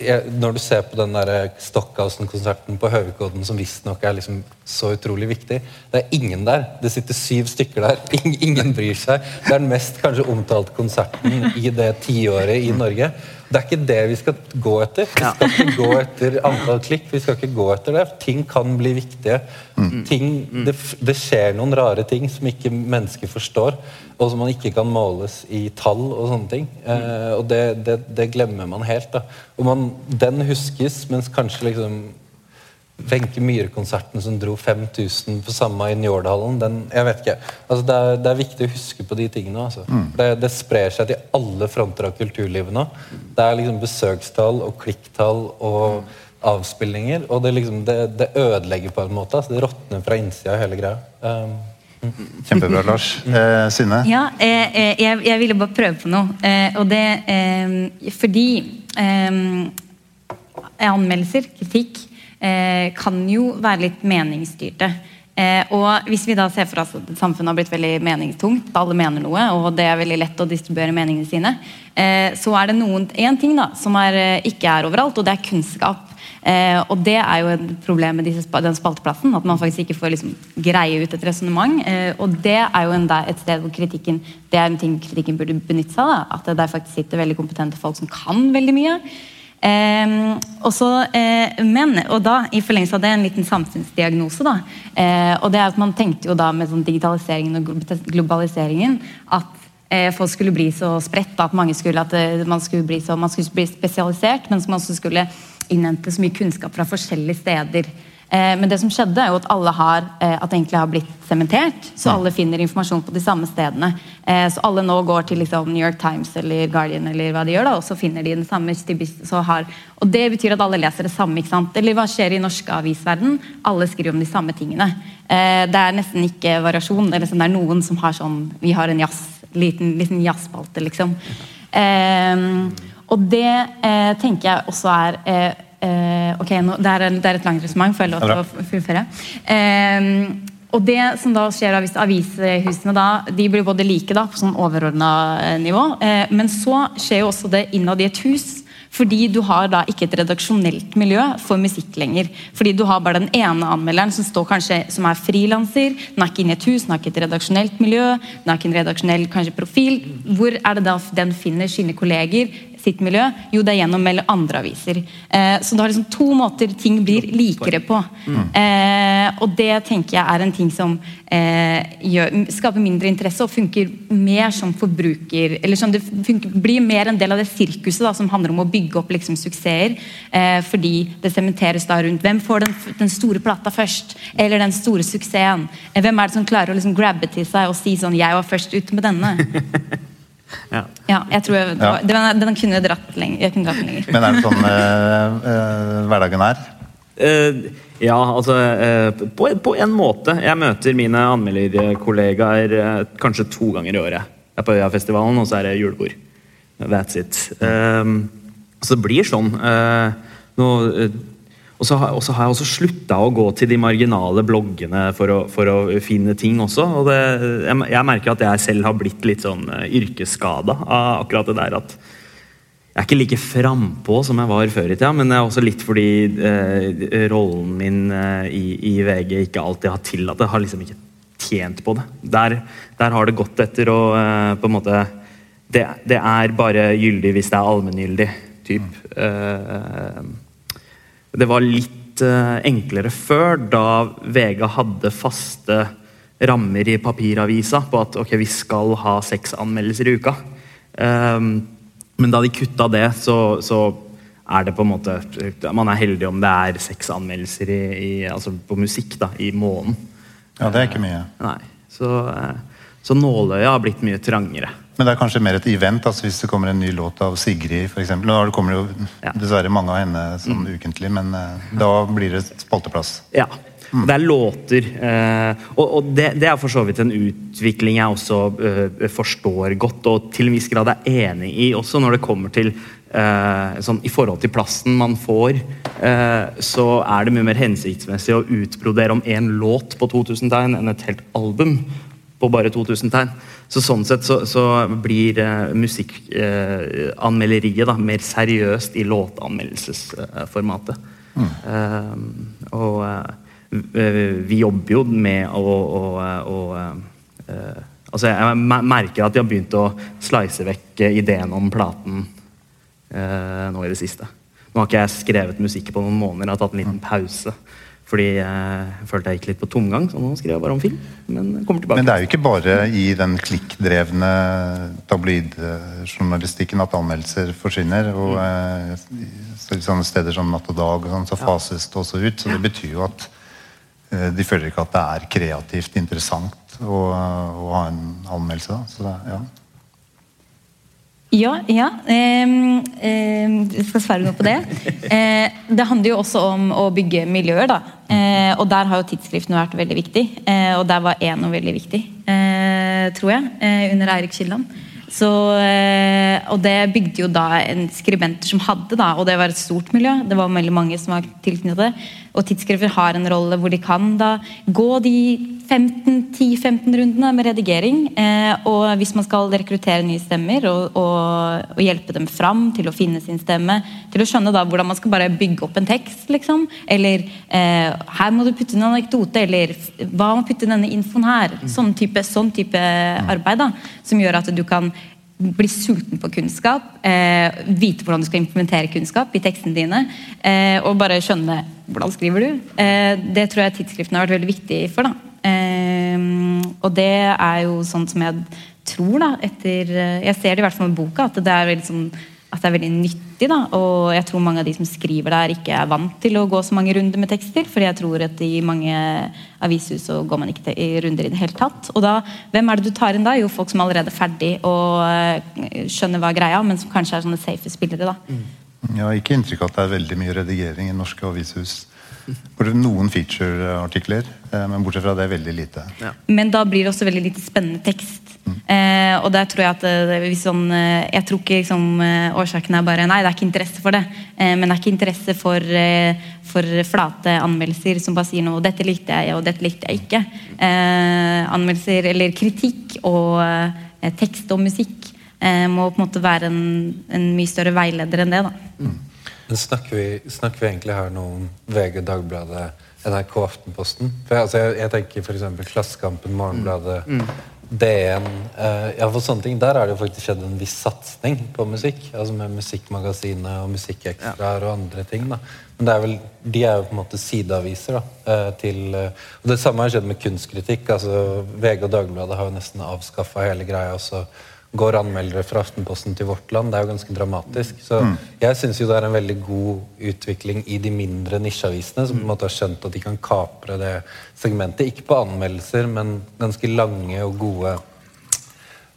jeg, når du ser på den der Stockhausen-konserten på Høvikodden, som visstnok er liksom så utrolig viktig Det er ingen der. Det sitter syv stykker der. Ingen bryr seg. Det er den mest kanskje omtalte konserten i det tiåret i Norge. Det er ikke det vi skal gå etter. Vi skal ikke gå etter antall klikk. Vi skal ikke gå etter det. Ting kan bli viktige. Ting, det, det skjer noen rare ting som ikke mennesker forstår, og som man ikke kan måles i tall og sånne ting. Eh, og det, det, det glemmer man helt. da. Og man, den huskes, mens kanskje liksom Wenche Myhre-konserten som dro 5000 på samme i Njårdhallen den, jeg vet ikke. Altså, det, er, det er viktig å huske på de tingene. Altså. Det, det sprer seg til alle fronter av kulturlivet nå. Det er liksom besøkstall og klikktall og avspillinger. Og det, liksom, det, det ødelegger på en måte. Altså, det råtner fra innsida, hele greia. Um, Kjempebra, Lars. Eh, Synne? Ja, eh, eh, jeg, jeg ville bare prøve på noe. Eh, og det eh, fordi eh, anmeldelser, kritikk, kan jo være litt meningsstyrte. Eh, og hvis vi da ser for oss at samfunnet har blitt veldig meningstungt, alle mener noe, og det er veldig lett å distribuere meningene sine, eh, så er det noen, en ting da, som er, eh, ikke er overalt, og det er kunnskap. Eh, og det er jo et problem med disse, den spalteplassen, at man faktisk ikke får liksom greie ut et resonnement. Eh, og det er jo en, et sted hvor kritikken det er en ting kritikken burde benytte seg av. At det der faktisk sitter veldig kompetente folk som kan veldig mye. Eh, også, eh, men, og da, i forlengelse av det, en liten samfunnsdiagnose. da, eh, og det er at Man tenkte jo da med sånn digitaliseringen og globaliseringen at eh, folk skulle bli så spredt, at mange skulle, at eh, man skulle bli så man skulle bli spesialisert, men man også skulle innhente så mye kunnskap fra forskjellige steder. Eh, men det som skjedde, er jo at alle har, eh, at det egentlig har blitt sementert. Så alle finner informasjon på de samme stedene. Eh, så alle nå går til liksom, New York Times eller Guardian, eller hva de gjør da, og så finner de den samme så har, Og det betyr at alle leser det samme. ikke sant? Eller hva skjer i norske avisverden? Alle skriver om de samme tingene. Eh, det er nesten ikke variasjon. eller sånn, Det er noen som har sånn Vi har en jazz, liten, liten jazzspalte, liksom. Og det tenker jeg også er eh, ok, nå, det, er, det, er, et langt resonnement, får jeg lov til å fullføre. Eh, og det som da skjer da, hvis Avishusene da, de blir både like da, på sånn overordna eh, nivå, eh, men så skjer jo også det innad i et hus. Fordi du har da ikke et redaksjonelt miljø for musikk lenger. Fordi du har bare den ene anmelderen som står kanskje, som er frilanser. Den er ikke inne i et hus, den har ikke et redaksjonelt miljø, den har ikke en redaksjonell kanskje, profil. Hvor er det da den finner sine kolleger? Sitt miljø? Jo, det er gjennom andre aviser. Eh, så du har liksom to måter ting blir likere på. Mm. Eh, og det tenker jeg er en ting som eh, gjør, skaper mindre interesse og funker mer som forbruker eller som Det funker, blir mer en del av det sirkuset da, som handler om å bygge opp liksom, suksesser. Eh, fordi det sementeres da rundt hvem får den, den, store plata først, eller den store suksessen. Eh, hvem er det som klarer å liksom, grabbe til seg og si sånn 'Jeg var først ute med denne'. Ja. ja. jeg tror jeg, ja. Den, den, kunne dratt lenger, jeg kunne dratt lenger. Men er det sånn øh, øh, hverdagen er? Uh, ja, altså uh, på, på, en måte. Jeg møter mine anmelderkollegaer uh, kanskje to ganger i året. Jeg er på Øyafestivalen, og så er det julebord. That's it. så det blir sånn. nå og så har, har, jeg også slutta å gå til de marginale bloggene for å, for å finne ting også. og det, jeg, jeg, merker at jeg selv har blitt litt sånn uh, yrkesskada av akkurat det der at jeg er ikke like frampå som jeg var før i tida, men det er også litt fordi uh, rollen min uh, i, i, VG ikke alltid har tillatt det. Har liksom ikke tjent på det. Der, der har det gått etter å på en måte det, det, er bare gyldig hvis det er allmenngyldig. Typ. Uh, det var litt uh, enklere før, da VG hadde faste rammer i papiravisa på at ok, vi skal ha seks anmeldelser i uka. Um, men da de kutta det, så, så, er det på en måte Man er heldig om det er seks anmeldelser i, i, altså på musikk da, i måneden. Ja, det er ikke mye. Uh, nei, så, uh, så nåløyet har blitt mye trangere. Men det er kanskje mer et event altså hvis det kommer en ny låt av Sigrid f.eks. Nå kommer det jo ja. dessverre mange av henne sånn mm. ukentlig, men uh, da blir det spalteplass. Ja. Mm. Det er låter. Uh, og, og det, det, er for så vidt en utvikling jeg også uh, forstår godt, og til en viss grad er enig i også når det kommer til sånn, I forhold til plassen man får, så er det mye mer hensiktsmessig å utbrodere om én låt på 2000 tegn enn et helt album på bare 2000 tegn. Så Sånn sett så, så blir eh, musikkanmelderiet eh, mer seriøst i låtanmeldelsesformatet. Mm. Eh, og eh, vi jobber jo med å, å, å eh, Altså Jeg merker at de har begynt å slice vekk ideen om platen eh, nå i det siste. Nå har ikke jeg skrevet musikk på noen måneder, jeg har tatt en liten pause. Fordi jeg følte jeg gikk litt på tomgang, så nå skrev jeg bare om film. Men kommer tilbake. Men det er jo ikke bare i den klikkdrevne tabloidjournalistikken at anmeldelser forsvinner. og mm. så sånne steder som Natt og Dag og sånn, så fases det også ut. Så det betyr jo at eh, de føler ikke at det er kreativt interessant å, å ha en anmeldelse. Da. Så det, ja. Ja, ja. jeg skal svare noe på det. Eh, det handler jo også om å bygge miljøer. da. Eh, og der har jo tidsskriftene vært veldig viktig. Eh, og der var Eno veldig viktig, tror jeg, under Eirik Kildahl. Så, og det bygde jo da en skribenter som hadde, da, og det var et stort miljø. Det var veldig mange som var tilknyttet. Og tidsskrifter har en rolle hvor de kan da gå de 10-15 rundene med redigering. Eh, og hvis man skal rekruttere nye stemmer og, og, og, hjelpe dem fram til å finne sin stemme, til å skjønne da hvordan man skal bare bygge opp en tekst, liksom. Eller eh, her må du putte inn en anekdote, eller hva må putte denne infoen her? Sånn type, sånn type arbeid da, som gjør at du kan bli sulten på kunnskap, eh, vite hvordan du skal implementere kunnskap i tekstene dine, eh, og bare skjønne hvordan skriver du. Eh, det tror jeg tidsskriftene har vært veldig viktig for. da. Um, og det er jo sånn som jeg tror, da, etter Jeg ser det i hvert fall med boka, at det er veldig, sånn, at det er veldig nytt, i. da, Og jeg tror mange av de som skriver der, ikke er vant til å gå så mange runder med tekster. fordi jeg tror at i mange avishus så går man ikke til, i runder i det hele tatt. Og da, hvem er det du tar inn da? Jo, folk som allerede er ferdig og eh, skjønner hva er greia, men som kanskje er sånne safe spillere. da. Jeg har ikke inntrykk av at det er veldig mye redigering i norske avishus. Bortsett noen feature-artikler, eh, men bortsett fra det veldig lite. Men da blir det også veldig lite spennende tekst. Eh, og der tror jeg at det, hvis sånn, eh, Jeg tror ikke liksom, eh, årsaken er bare Nei, det er ikke interesse for det. Eh, men det er ikke interesse for, eh, for flate anmeldelser som bare sier noe 'Dette likte jeg, og dette likte jeg ikke'. Eh, anmeldelser eller kritikk og eh, tekst og musikk eh, må på en måte være en, en mye større veileder enn det. da. Men snakker vi, snakker vi egentlig her nå om VG, Dagbladet, NRK, Aftenposten? For jeg, altså, jeg, jeg tenker f.eks. Klassekampen, Morgenbladet, DN eh, ja, for sånne ting. Der har det jo faktisk skjedd en viss satsing på musikk. Altså Med Musikkmagasinet og Musikkekstraer og andre ting. da Men det er vel, de er jo på en måte sideaviser. da eh, til, eh, Og Det samme har skjedd med kunstkritikk. altså VG og Dagbladet har jo nesten avskaffa hele greia. og så går anmeldere fra Aftenposten til Vårt Land. Det er jo ganske dramatisk. Så jeg syns jo det er en veldig god utvikling i de mindre nisjeavisene, som på en måte har skjønt at de kan kapre det segmentet. Ikke på anmeldelser, men ganske lange og gode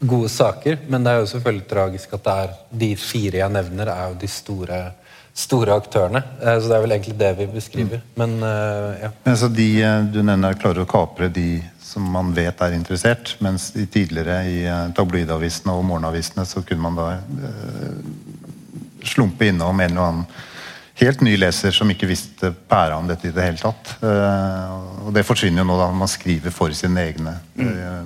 gode saker. Men det er jo selvfølgelig tragisk at det er de fire jeg nevner, er jo de store, store aktørene. Eh, Så det er vel egentlig det vi beskriver. Men eh, ja. Men så de eh, du nevner klarer å kapre de som man vet er interessert, mens de tidligere i tabloidavisene og morgenavisene så kunne man da eh, slumpe innom en eller annen helt ny leser som ikke visste pæra om dette i det hele tatt. Eh, og det forsvinner jo nå da man skriver for sine egne. Eh,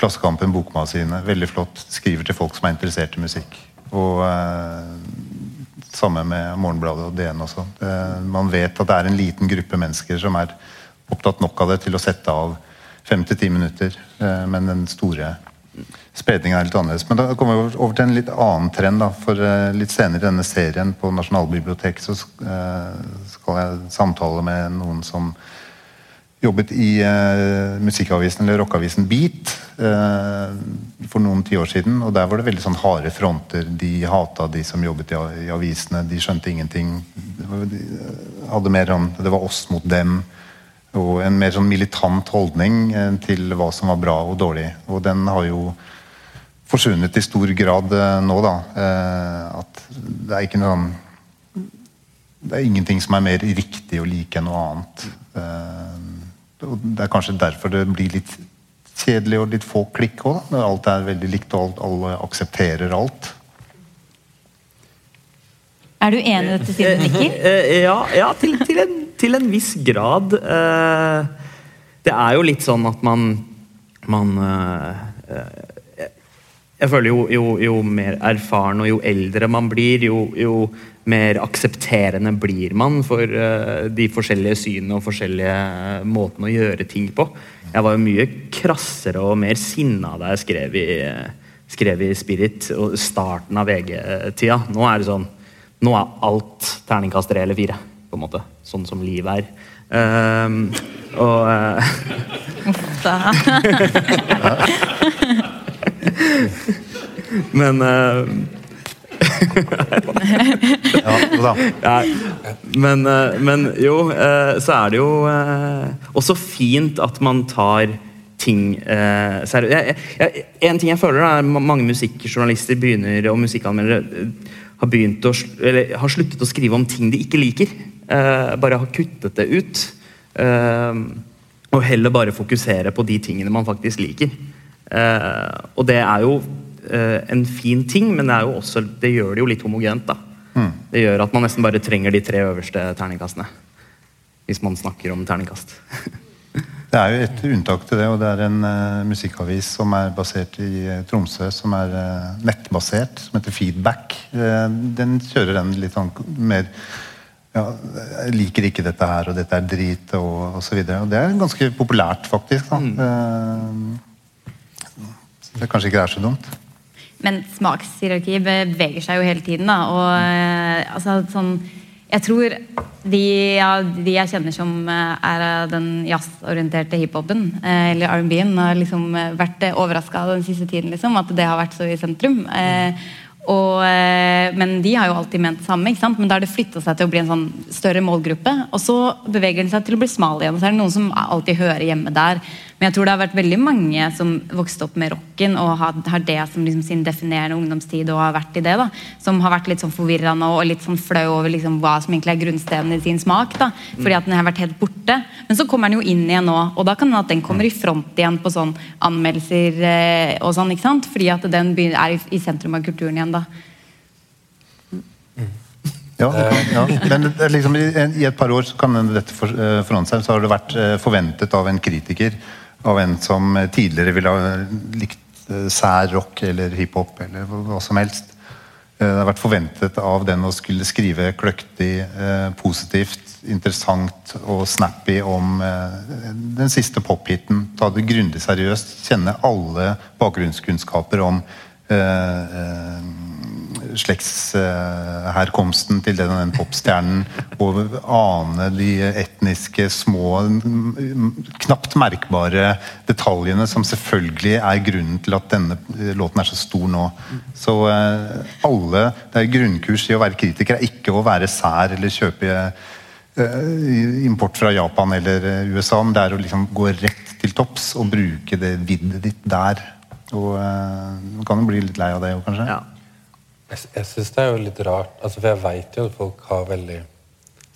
Klassekampen, Bokmagasinet, veldig flott. Skriver til folk som er interessert i musikk. Og samme med Morgenbladet og DN også. Eh, man vet at det er en liten gruppe mennesker som er opptatt nok av det til å sette av fem til ti minutter. Eh, men den store spredningen er litt annerledes. Men da kommer vi over til en litt annen trend. Da. For eh, litt senere i denne serien på Nasjonalbiblioteket så skal jeg samtale med noen som jobbet i eh, musikkavisen eller rockeavisen Beat eh, for noen tiår siden. Og der var det veldig sånn harde fronter. De hata de som jobbet i, i avisene. De skjønte ingenting. Det var- De eh, mer sånn Det var oss mot dem. Og en mer sånn militant holdning eh, til hva som var bra og dårlig. Og den har jo forsvunnet i stor grad eh, nå, da. Eh, at det er ikke noe sånn det er ingenting som er mer riktig å like enn noe annet. Eh, og Det er kanskje derfor det blir litt kjedelig og litt få klikk òg, når alt er veldig likt og alt, alle aksepterer alt. Er du enig i dette, siden Mikkel? nikker? Eh, ja, ja til, til, en, til en viss grad. Eh, det er jo litt sånn at man, man eh, eh, Jeg føler jo, jo, jo mer erfaren og jo eldre man blir, jo, jo mer aksepterende blir man for eh, de forskjellige synene og forskjellige eh, måtene å gjøre ting på. Jeg var jo mye krassere og mer sinna da jeg skrev i, skrev i Spirit og starten av VG-tida. Nå er det sånn nå er alt terningkast tre eller fire, på en måte. Sånn som livet er. Um, og uh, Men eh, Ja, ja, men, eh, men jo, eh, så er det jo eh, også fint at man tar ting seriøst. En ting jeg føler er at mange musikkjournalister begynner, og musikkanmeldere har, begynt å, eller, har sluttet å skrive om ting de ikke liker. Bare har kuttet det ut. Og heller bare fokusere på de tingene man faktisk liker. Og det er jo en fin ting, men det, er jo også, det gjør det jo litt homogent. da. Det gjør at man nesten bare trenger de tre øverste terningkastene. Hvis man snakker om terningkast. Det er jo et unntak til det, og det er en uh, musikkavis som er basert i uh, Tromsø, som er uh, nettbasert, som heter Feedback. Eh, den kjører den litt sånn mer ja, jeg liker ikke dette her, og dette er drit, og osv. Og, og det er ganske populært, faktisk. Da. Mm. det kanskje ikke er så dumt. Men smakshierarki beveger seg jo hele tiden. Da. Og eh, altså, sånn, jeg tror de, ja, de jeg kjenner som eh, er av den jazzorienterte hiphopen, eh, eller R&B-en, har liksom vært overraska den siste tiden. Liksom, at det har vært så i sentrum. Og, men de har jo alltid ment det samme. ikke sant? Men da har det flytta seg til å bli en sånn større målgruppe. Og så beveger den seg til å bli smal igjen. Så er det noen som alltid hører hjemme der. Men jeg tror det har vært veldig mange som vokste opp med rocken og har, det som liksom sin definerende ungdomstid og har vært i det. da, Som har vært litt sånn forvirra nå og litt sånn flau over liksom hva som egentlig er grunnsteinen i sin smak. da, Fordi at den har vært helt borte. Men så kommer den jo inn igjen nå, og da kan det at den kommer i front igjen på sånn anmeldelser eh, og sånn. ikke sant? Fordi at den er i, sentrum av kulturen igjen da. Ja, ja. Men er liksom, i, et par år så kan dette eh, forandre seg. Så har det vært eh, forventet av en kritiker, av en som tidligere ville ha likt eh, sær rock eller hiphop eller hva som helst. Eh, Det har vært forventet av den å skulle skrive kløktig, eh, positivt, interessant og snappy om den siste pophiten. Ta det grundig seriøst. Kjenne alle bakgrunnskunnskaper om slektsherkomsten til den, den popstjernen. Og ane de etniske, små, knapt merkbare detaljene som selvfølgelig er grunnen til at denne eh, låten er så stor nå. Så eh, alle Det er grunnkurs i å være kritiker er ikke å være sær eller kjøpe eh, import fra Japan eller USA, men det er å liksom gå rett til topps og bruke det viddet ditt der. Og uh, Man kan jo bli litt lei av det òg, kanskje. Ja. Jeg, jeg syns det er jo litt rart, altså, for jeg veit jo at folk har veldig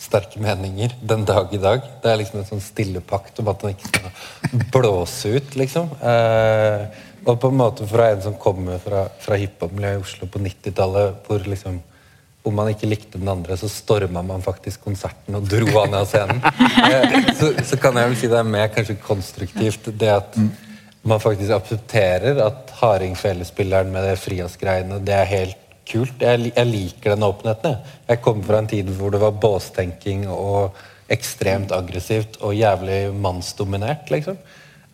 sterke meninger den dag i dag. Det er liksom en sånn stille pakt om at den ikke skal blåse ut, liksom. Eh, og på en måte fra en som kommer fra, fra hiphop-miljøet i Oslo på 90-tallet, hvor liksom om man ikke likte den andre, så storma man faktisk konserten og dro han av scenen. Eh, så, så kan jeg vel si det er mer kanskje konstruktivt det at man faktisk aksepterer at hardingfelespilleren med det Frias-greiene, det er helt kult. Jeg, jeg liker den åpenheten. Jeg. jeg kommer fra en tid hvor det var båstenking og ekstremt aggressivt og jævlig mannsdominert, liksom.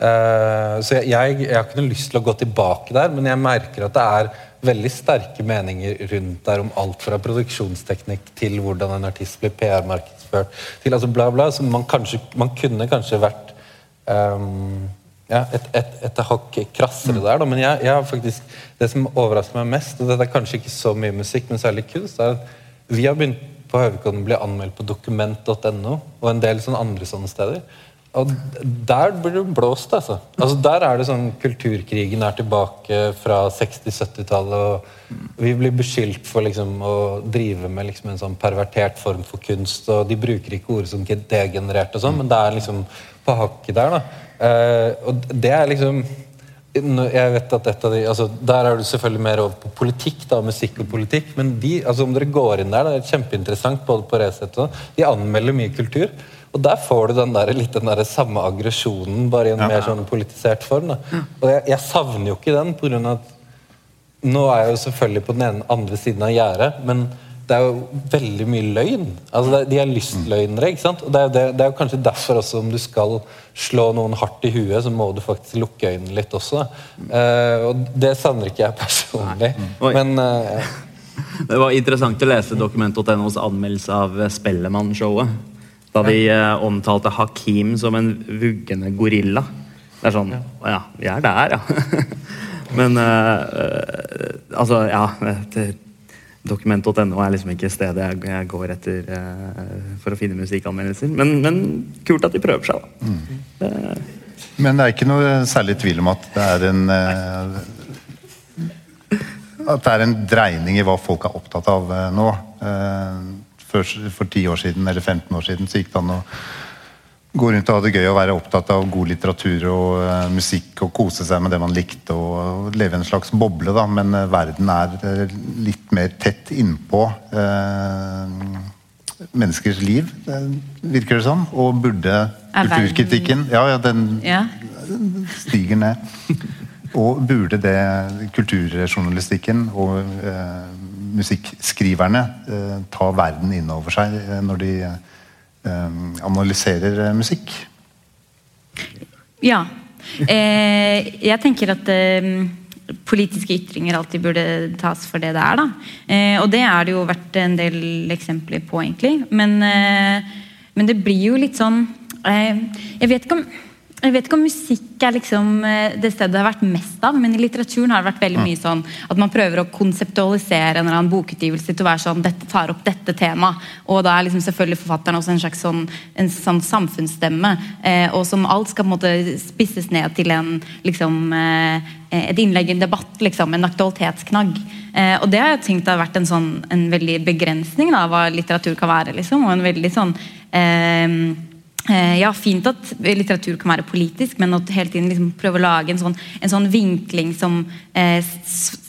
Uh, så jeg, jeg, jeg har ikke noe lyst til å gå tilbake der, men jeg merker at det er veldig sterke meninger rundt der om alt fra produksjonsteknikk til hvordan en artist blir PR-markedsført, til altså bla, bla. Så man, kanskje, man kunne kanskje vært ehm, ja, et, et, et hakk krassere der, da. Men jeg, jeg har faktisk det som overrasker meg mest, og dette er kanskje ikke så mye musikk, men særlig kunst, er at vi har begynt på Høvikodden å bli anmeldt på dokument.no og en del sånne andre sånne steder. Og der blir det blåst, altså. altså. Der er det sånn kulturkrigen er tilbake fra 60-70-tallet, og vi blir beskyldt for liksom å drive med liksom en sånn pervertert form for kunst, og de bruker ikke ord som degenerert og sånn, men det er liksom på hakket der, da. Eh, og det er liksom jeg vet at et av de, altså Der er du selvfølgelig mer over på politikk, da, musikk og politikk. Men de, altså om dere går inn der, det er kjempeinteressant både på Resett og sånn, de anmelder mye kultur. Og der får du den der, litt den der samme aggresjonen, bare i en mer sånn politisert form. da. Og jeg, jeg savner jo ikke den, av at nå er jeg jo selvfølgelig på den ene, andre siden av gjerdet, men det er jo veldig mye løgn. Altså De er lystløgnere. ikke sant? Og det er, det, det er jo kanskje derfor også, om du skal slå noen hardt i huet, så må du faktisk lukke øynene litt også. Eh, og det savner ikke jeg personlig. Oi. Men uh, Det var interessant å lese Dokument.nos anmeldelse av Spellemann-showet. Da de uh, omtalte Hakim som en vuggende gorilla. Det er sånn Å ja, vi er der, ja. Men eh, eh, altså, ja det- Dokument.no er liksom ikke stedet jeg, går etter eh, for å finne musikkanmeldelser. Men, men kult at de prøver seg, da. Men det er ikke noe særlig tvil om at det er en eh, At det er en dreining i hva folk er opptatt av eh, nå. For, for 10 år siden eller 15 år siden så gikk det an å gå rundt og ha det gøy og være opptatt av god litteratur og uh, musikk og kose seg med det man likte og, leve i en slags boble, da. Men uh, verden er uh, litt mer tett innpå menneskers liv, virker det som. Og burde kulturkritikken Ja, ja, den Ja. stiger ned. Og burde det kulturjournalistikken og musikkskriverne ta verden inn over seg når de analyserer eh, musikk? Ja. Eh, jeg tenker at eh, politiske ytringer alltid burde tas for det det er. da. Eh, og det er det jo vært en del eksempler på, egentlig. Men, eh, men det blir jo litt sånn eh, Jeg vet ikke om Jeg vet ikke om musikk er liksom eh, det stedet det har vært mest av, men i litteraturen har det vært veldig mye sånn at man prøver å konseptualisere en eller annen bokutgivelse til å være sånn dette tar opp dette temaet. Og da er liksom selvfølgelig forfatteren også en slags sånn, en sånn samfunnsstemme. Eh, og som alt skal på en måte spisses ned til en liksom eh, et innlegg en debatt, liksom, en aktualitetsknagg. Eh, og det har jeg tenkt har vært en, sånn, en veldig begrensning av hva litteratur kan være. liksom, og en veldig sånn Eh, ja, Fint at litteratur kan være politisk, men å hele tiden liksom prøve å lage en sånn, en sånn vinkling som eh,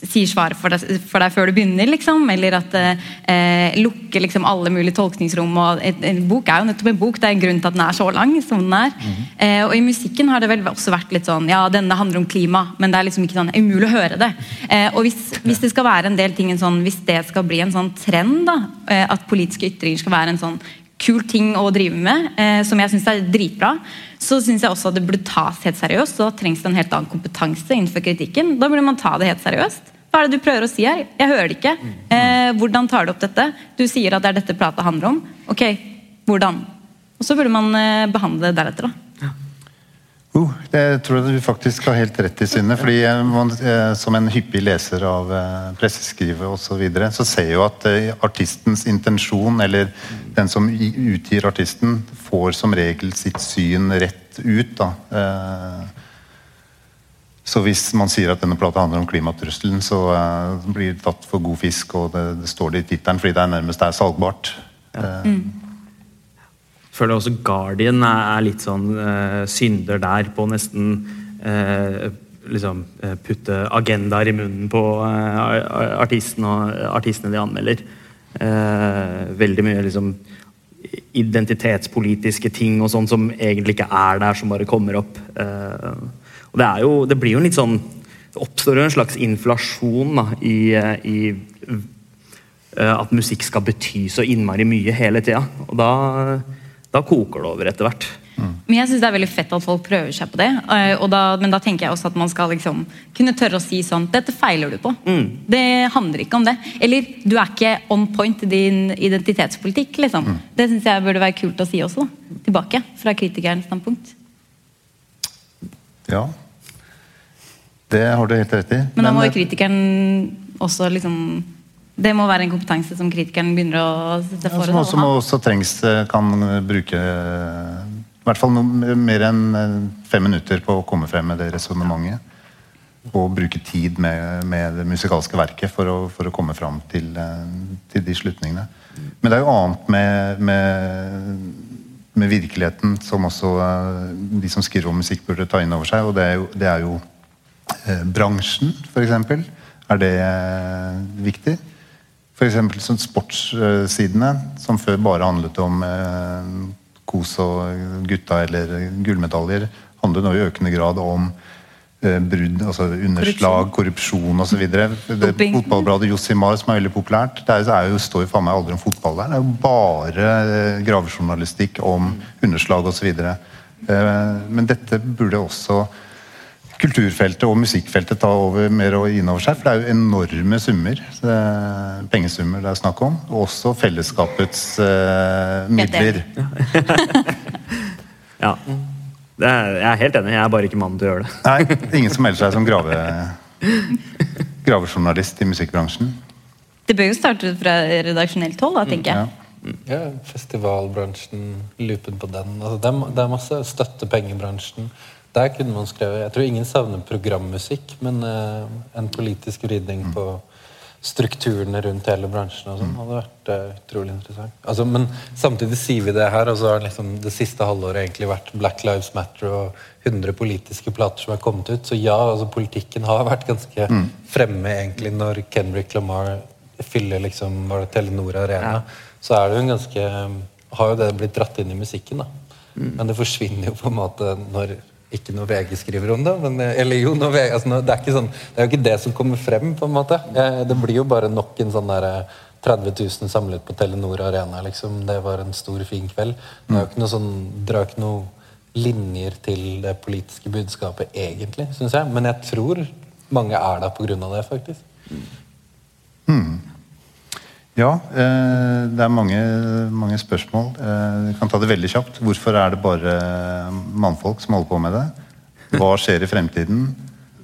sier svaret for deg, for deg, før du begynner, liksom. Eller at eh, lukker liksom alle mulige tolkningsrom. og et, En bok er jo nettopp en bok, det er en grunn til at den er så lang som den er. Mm. Eh, og i musikken har det vel også vært litt sånn ja, denne handler om klima, men det er liksom ikke sånn umulig å høre det. Eh, og hvis, hvis, det skal være en del ting sånn, hvis det skal bli en sånn trend, da, eh, at politiske ytringer skal være en sånn kul ting å drive med, eh, som jeg syns er dritbra, så syns jeg også at det burde tas helt seriøst. Da trengs det en helt annen kompetanse innenfor kritikken. Da burde man ta det helt seriøst. Hva er det du prøver å si her? Jeg hører det ikke. Eh, hvordan tar du opp dette? Du sier at det er dette plata handler om. Ok, hvordan? Og så burde man eh, behandle det deretter, da. Uh, det tror jeg du faktisk har helt rett i, Synne. fordi man, eh, Som en hyppig leser av eh, presseskrivet osv. Så, videre, så ser jo at eh, artistens intensjon, eller den som utgir artisten, får som regel sitt syn rett ut. da. Så hvis man sier at denne plata handler om klimatrusselen, så blir det tatt for god fisk, og det, det står det i tittelen fordi det er nærmest er salgbart. Ja. Mm føler også Guardian er, litt sånn uh, synder der på nesten uh, liksom uh, putte agendaer i munnen på artisten og artistene de anmelder. veldig mye liksom identitetspolitiske ting og sånn som egentlig ikke er der, som bare kommer opp. og det er jo Det blir jo litt sånn Det oppstår jo en slags inflasjon da, i, i at musikk skal bety så innmari mye hele tida. Og da da koker det over etter hvert. Mm. Men jeg synes Det er veldig fett at folk prøver seg på det. Eh, da, men da tenker jeg også at man skal liksom kunne tørre å si sånn Dette feiler du på. Mm. Det handler ikke om det. Eller du er ikke on point i din identitetspolitikk. liksom. Mm. Det syns jeg burde være kult å si også. da. Tilbake fra kritikerens standpunkt. Ja. Det har du helt rett i. Men da må jo kritikeren også liksom det må være en kompetanse som kritikeren begynner å sette for seg. Ja, som også trengs, eh, kan bruke eh, i hvert fall noe, mer enn eh, fem minutter på å komme frem med det resonnementet. Og bruke tid med, med, det musikalske verket for å, for å komme fram til, til, de slutningene. Men det er jo annet med, med, med, virkeligheten som også de som skriver om musikk, burde ta inn over seg. Og det er jo, det er jo eh, bransjen, f.eks. Er det viktig? F.eks. Sånn sportssidene, som før bare handlet om eh, kos og gutta eller gullmedaljer, handler nå i økende grad om eh, brudd, altså underslag, korrupsjon osv. Fotballbladet Josimar, som er veldig populært, det er, jo, står faen meg aldri om fotball der. Det er jo bare eh, gravejournalistikk om underslag osv. Eh, men dette burde også kulturfeltet og musikkfeltet ta over mer og inn over seg. For det er jo enorme summer, pengesummer det er snakk om. Og også fellesskapets eh, midler. ja. Er, jeg er helt enig, jeg er bare ikke mannen til å gjøre det. Nei, ingen som melder seg som grave, gravejournalist i musikkbransjen. Det bør jo starte fra redaksjonelt hold, da, tenker jeg. Ja. ja festivalbransjen, loopen på den. Altså, det, er, det er masse støttepengebransjen. Der kunne man skrevet Jeg tror ingen savner programmusikk, men uh, en politisk vridning på strukturene rundt hele bransjen og sånn hadde vært uh, utrolig interessant. Altså, men samtidig sier vi det her, og så har liksom det siste halvåret egentlig vært Black Lives Matter og 100 politiske plater som er kommet ut. Så ja, altså politikken har vært ganske mm. fremme egentlig når Kendrick Lamar fyller liksom var det Telenor Arena. Ja. Så er det jo en ganske Har jo det blitt dratt inn i musikken, da. Mm. Men det forsvinner jo på en måte når ikke noe VG skriver om det. Men, eh, eller jo, VG, altså, det, er sånn, det, er jo ikke det som kommer frem. på en måte. Det blir jo bare nok en sånn der 30 eh, 000 samlet på Telenor Arena. liksom. Det var en stor, fin kveld. Det er jo ikke noe sånn, drar ikke noe linjer til det politiske budskapet, egentlig, syns jeg. Men jeg tror mange er der pga. det, faktisk. Mm. Ja, eh, det er mange, mange spørsmål. Eh, Vi kan ta det veldig kjapt. Hvorfor er det bare mannfolk som holder på med det? Hva skjer i fremtiden?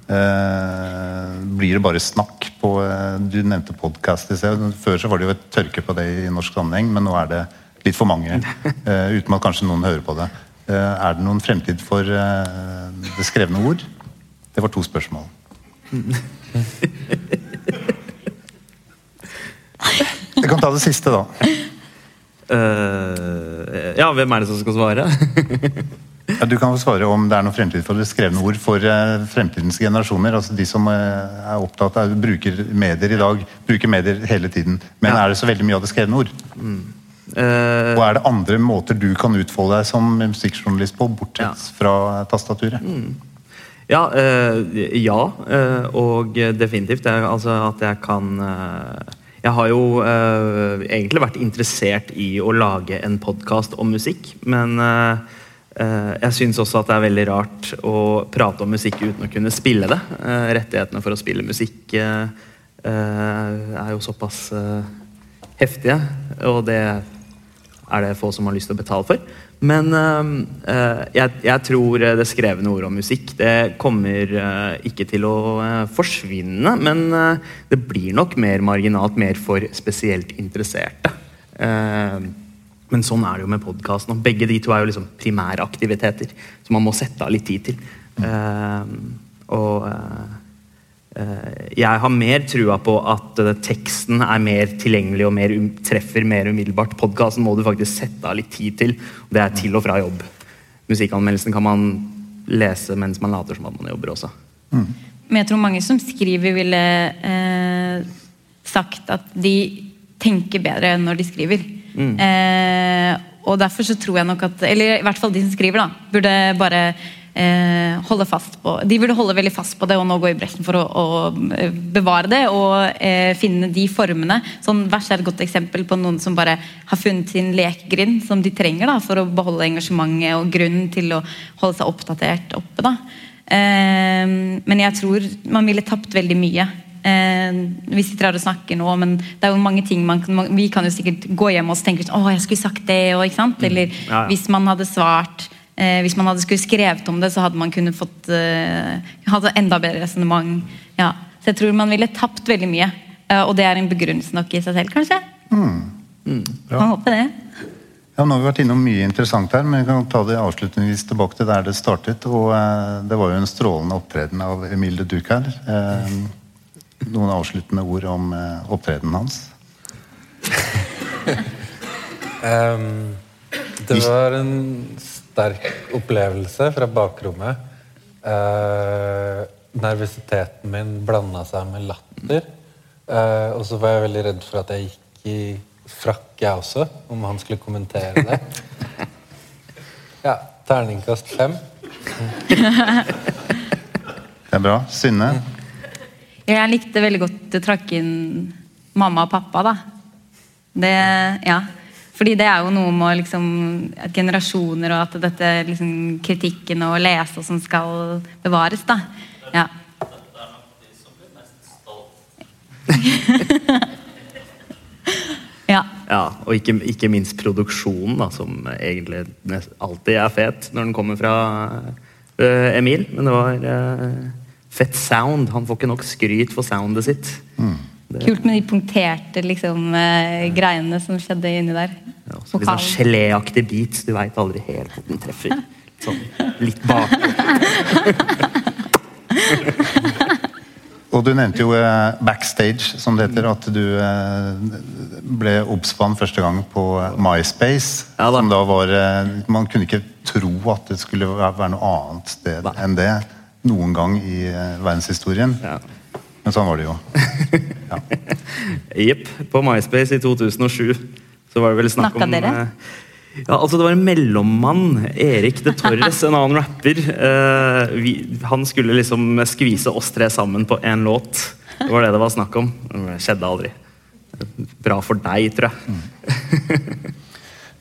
Eh, blir det bare snakk på eh, Du nevnte podkast i sted. Før så var det jo et tørke på det i norsk sammenheng, men nå er det litt for mange. eh, uten at kanskje noen hører på det. Eh, er det noen fremtid for eh, det skrevne ord? Det var to spørsmål. Jeg kan ta det siste, da. Uh, ja, hvem er det som skal svare? Ja, du kan svare om det er noen fremtid for det skrevne ord for eh, fremtidens generasjoner. altså De som eh, er opptatt av bruker medier i dag, bruker medier hele tiden. Men Ja. er det så veldig mye av det skrevne ord? Eh, Og er det andre måter du kan utfolde deg som musikkjournalist på, bortsett Ja. Mm. fra tastaturet? Ja, eh, ja eh, og definitivt. Er, altså at jeg kan Jeg har jo eh, egentlig vært interessert i å lage en podkast om musikk, men eh, eh, jeg syns også at det er veldig rart å prate om musikk uten å kunne spille det. Eh, rettighetene for å spille musikk eh, eh, er jo såpass heftige, og det er det få som har lyst til å betale for. Men eh, eh, jeg, jeg tror det skrevne ordet om musikk det kommer uh, ikke til å uh, forsvinne. Men eh, det blir nok mer marginalt, mer for spesielt interesserte. Eh, men sånn er det jo med podkasten. Begge de to er jo liksom primæraktiviteter som man må sette av litt tid til. Eh, og eh, Eh, Jeg har mer trua på at eh, teksten er mer tilgjengelig og mer um, treffer mer umiddelbart. Podkasten må du faktisk sette av litt tid til. Det er til og fra jobb. Musikkanmeldelsen kan man lese mens man later som at man jobber også. Men jeg tror mange som skriver, ville eh, sagt at de tenker bedre når de skriver. Eh, og derfor så tror jeg nok at Eller i hvert fall de som skriver, da. Burde bare eh, holde fast på De burde holde veldig fast på det og nå gå i bresjen for å, å eh, bevare det og eh, finne de formene. Sånn Vers er et godt eksempel på noen som bare har funnet sin lekegrind som de trenger da, for å beholde engasjementet og grunnen til å holde seg oppdatert oppe. da Eh, men jeg tror man ville tapt veldig mye. Eh, vi sitter her og snakker nå, men det er jo mange ting man kan, man- Vi kan jo sikkert gå hjem og tenke sånn, å, jeg skulle sagt det, og, ikke sant? Eller Ja, ja. hvis man hadde svart eh, Hvis man hadde skulle skrevet om det, så hadde man kunnet fått eh, Hadde enda bedre resonnement. Ja. Så jeg tror man ville tapt veldig mye. Eh, og det er en begrunnelse nok i seg selv, kanskje. Man håper det. Ja, nå har vi vært innom mye interessant her, men vi kan ta det avslutningsvis tilbake til der det startet. og eh, Det var jo en strålende opptreden av Emil de Duc her. Eh, noen avsluttende ord om eh, opptredenen hans? um, det var en sterk opplevelse fra bakrommet. Eh, nervøsiteten min blanda seg med latter. Eh, og så var jeg veldig redd for at jeg gikk i frakk, jeg også, om han skulle kommentere det. Ja, terningkast fem. Det er bra. Synne? Jeg likte veldig godt du trakk inn mamma og pappa, da. Det, ja. Fordi det er jo noe med liksom, at generasjoner og at dette liksom, kritikken og lese og som skal bevares, da. Ja. ja. Ja, Og ikke, ikke minst produksjonen, da, som egentlig alltid er fet når den kommer fra uh, Emil. Men det var uh, fett sound. Han får ikke nok skryt for soundet sitt. Det, Kult med de punkterte liksom, eh, greiene som skjedde inni der. ja, så litt sånn geléaktig geléaktig så Du veit aldri helt hvor den treffer. Sånn litt bak. Og du nevnte jo eh, backstage, som det heter. At du eh, ble obs på han første gang på eh, MySpace. Ja da. som da var eh, Man kunne ikke tro at det skulle være være noe annet sted Nei. enn det noen gang i eh, verdenshistorien. Ja. Men sånn var det jo. Jepp. På MySpace i 2007 så var det vel snakk Snakka om dere? eh, Ja, altså Det var en mellommann, Erik de Torres, en annen rapper. Eh, vi, han skulle liksom skvise oss tre sammen på én låt. Det var det det var snakk om. Det skjedde aldri. Bra for deg, tror jeg.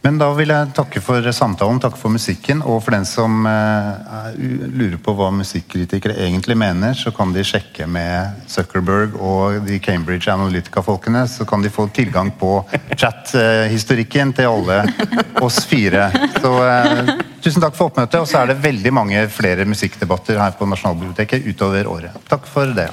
Men da vil jeg takke for samtalen, takke for musikken. Og for den som er lurer på hva musikkritikere egentlig mener, så kan de sjekke med Zuckerberg og de Cambridge Analytica-folkene. Så kan de få tilgang på chat-historikken til alle oss fire. Så uh, tusen takk for oppmøtet. Og så er det veldig mange flere musikkdebatter her på Nasjonalbiblioteket utover året. Takk for det.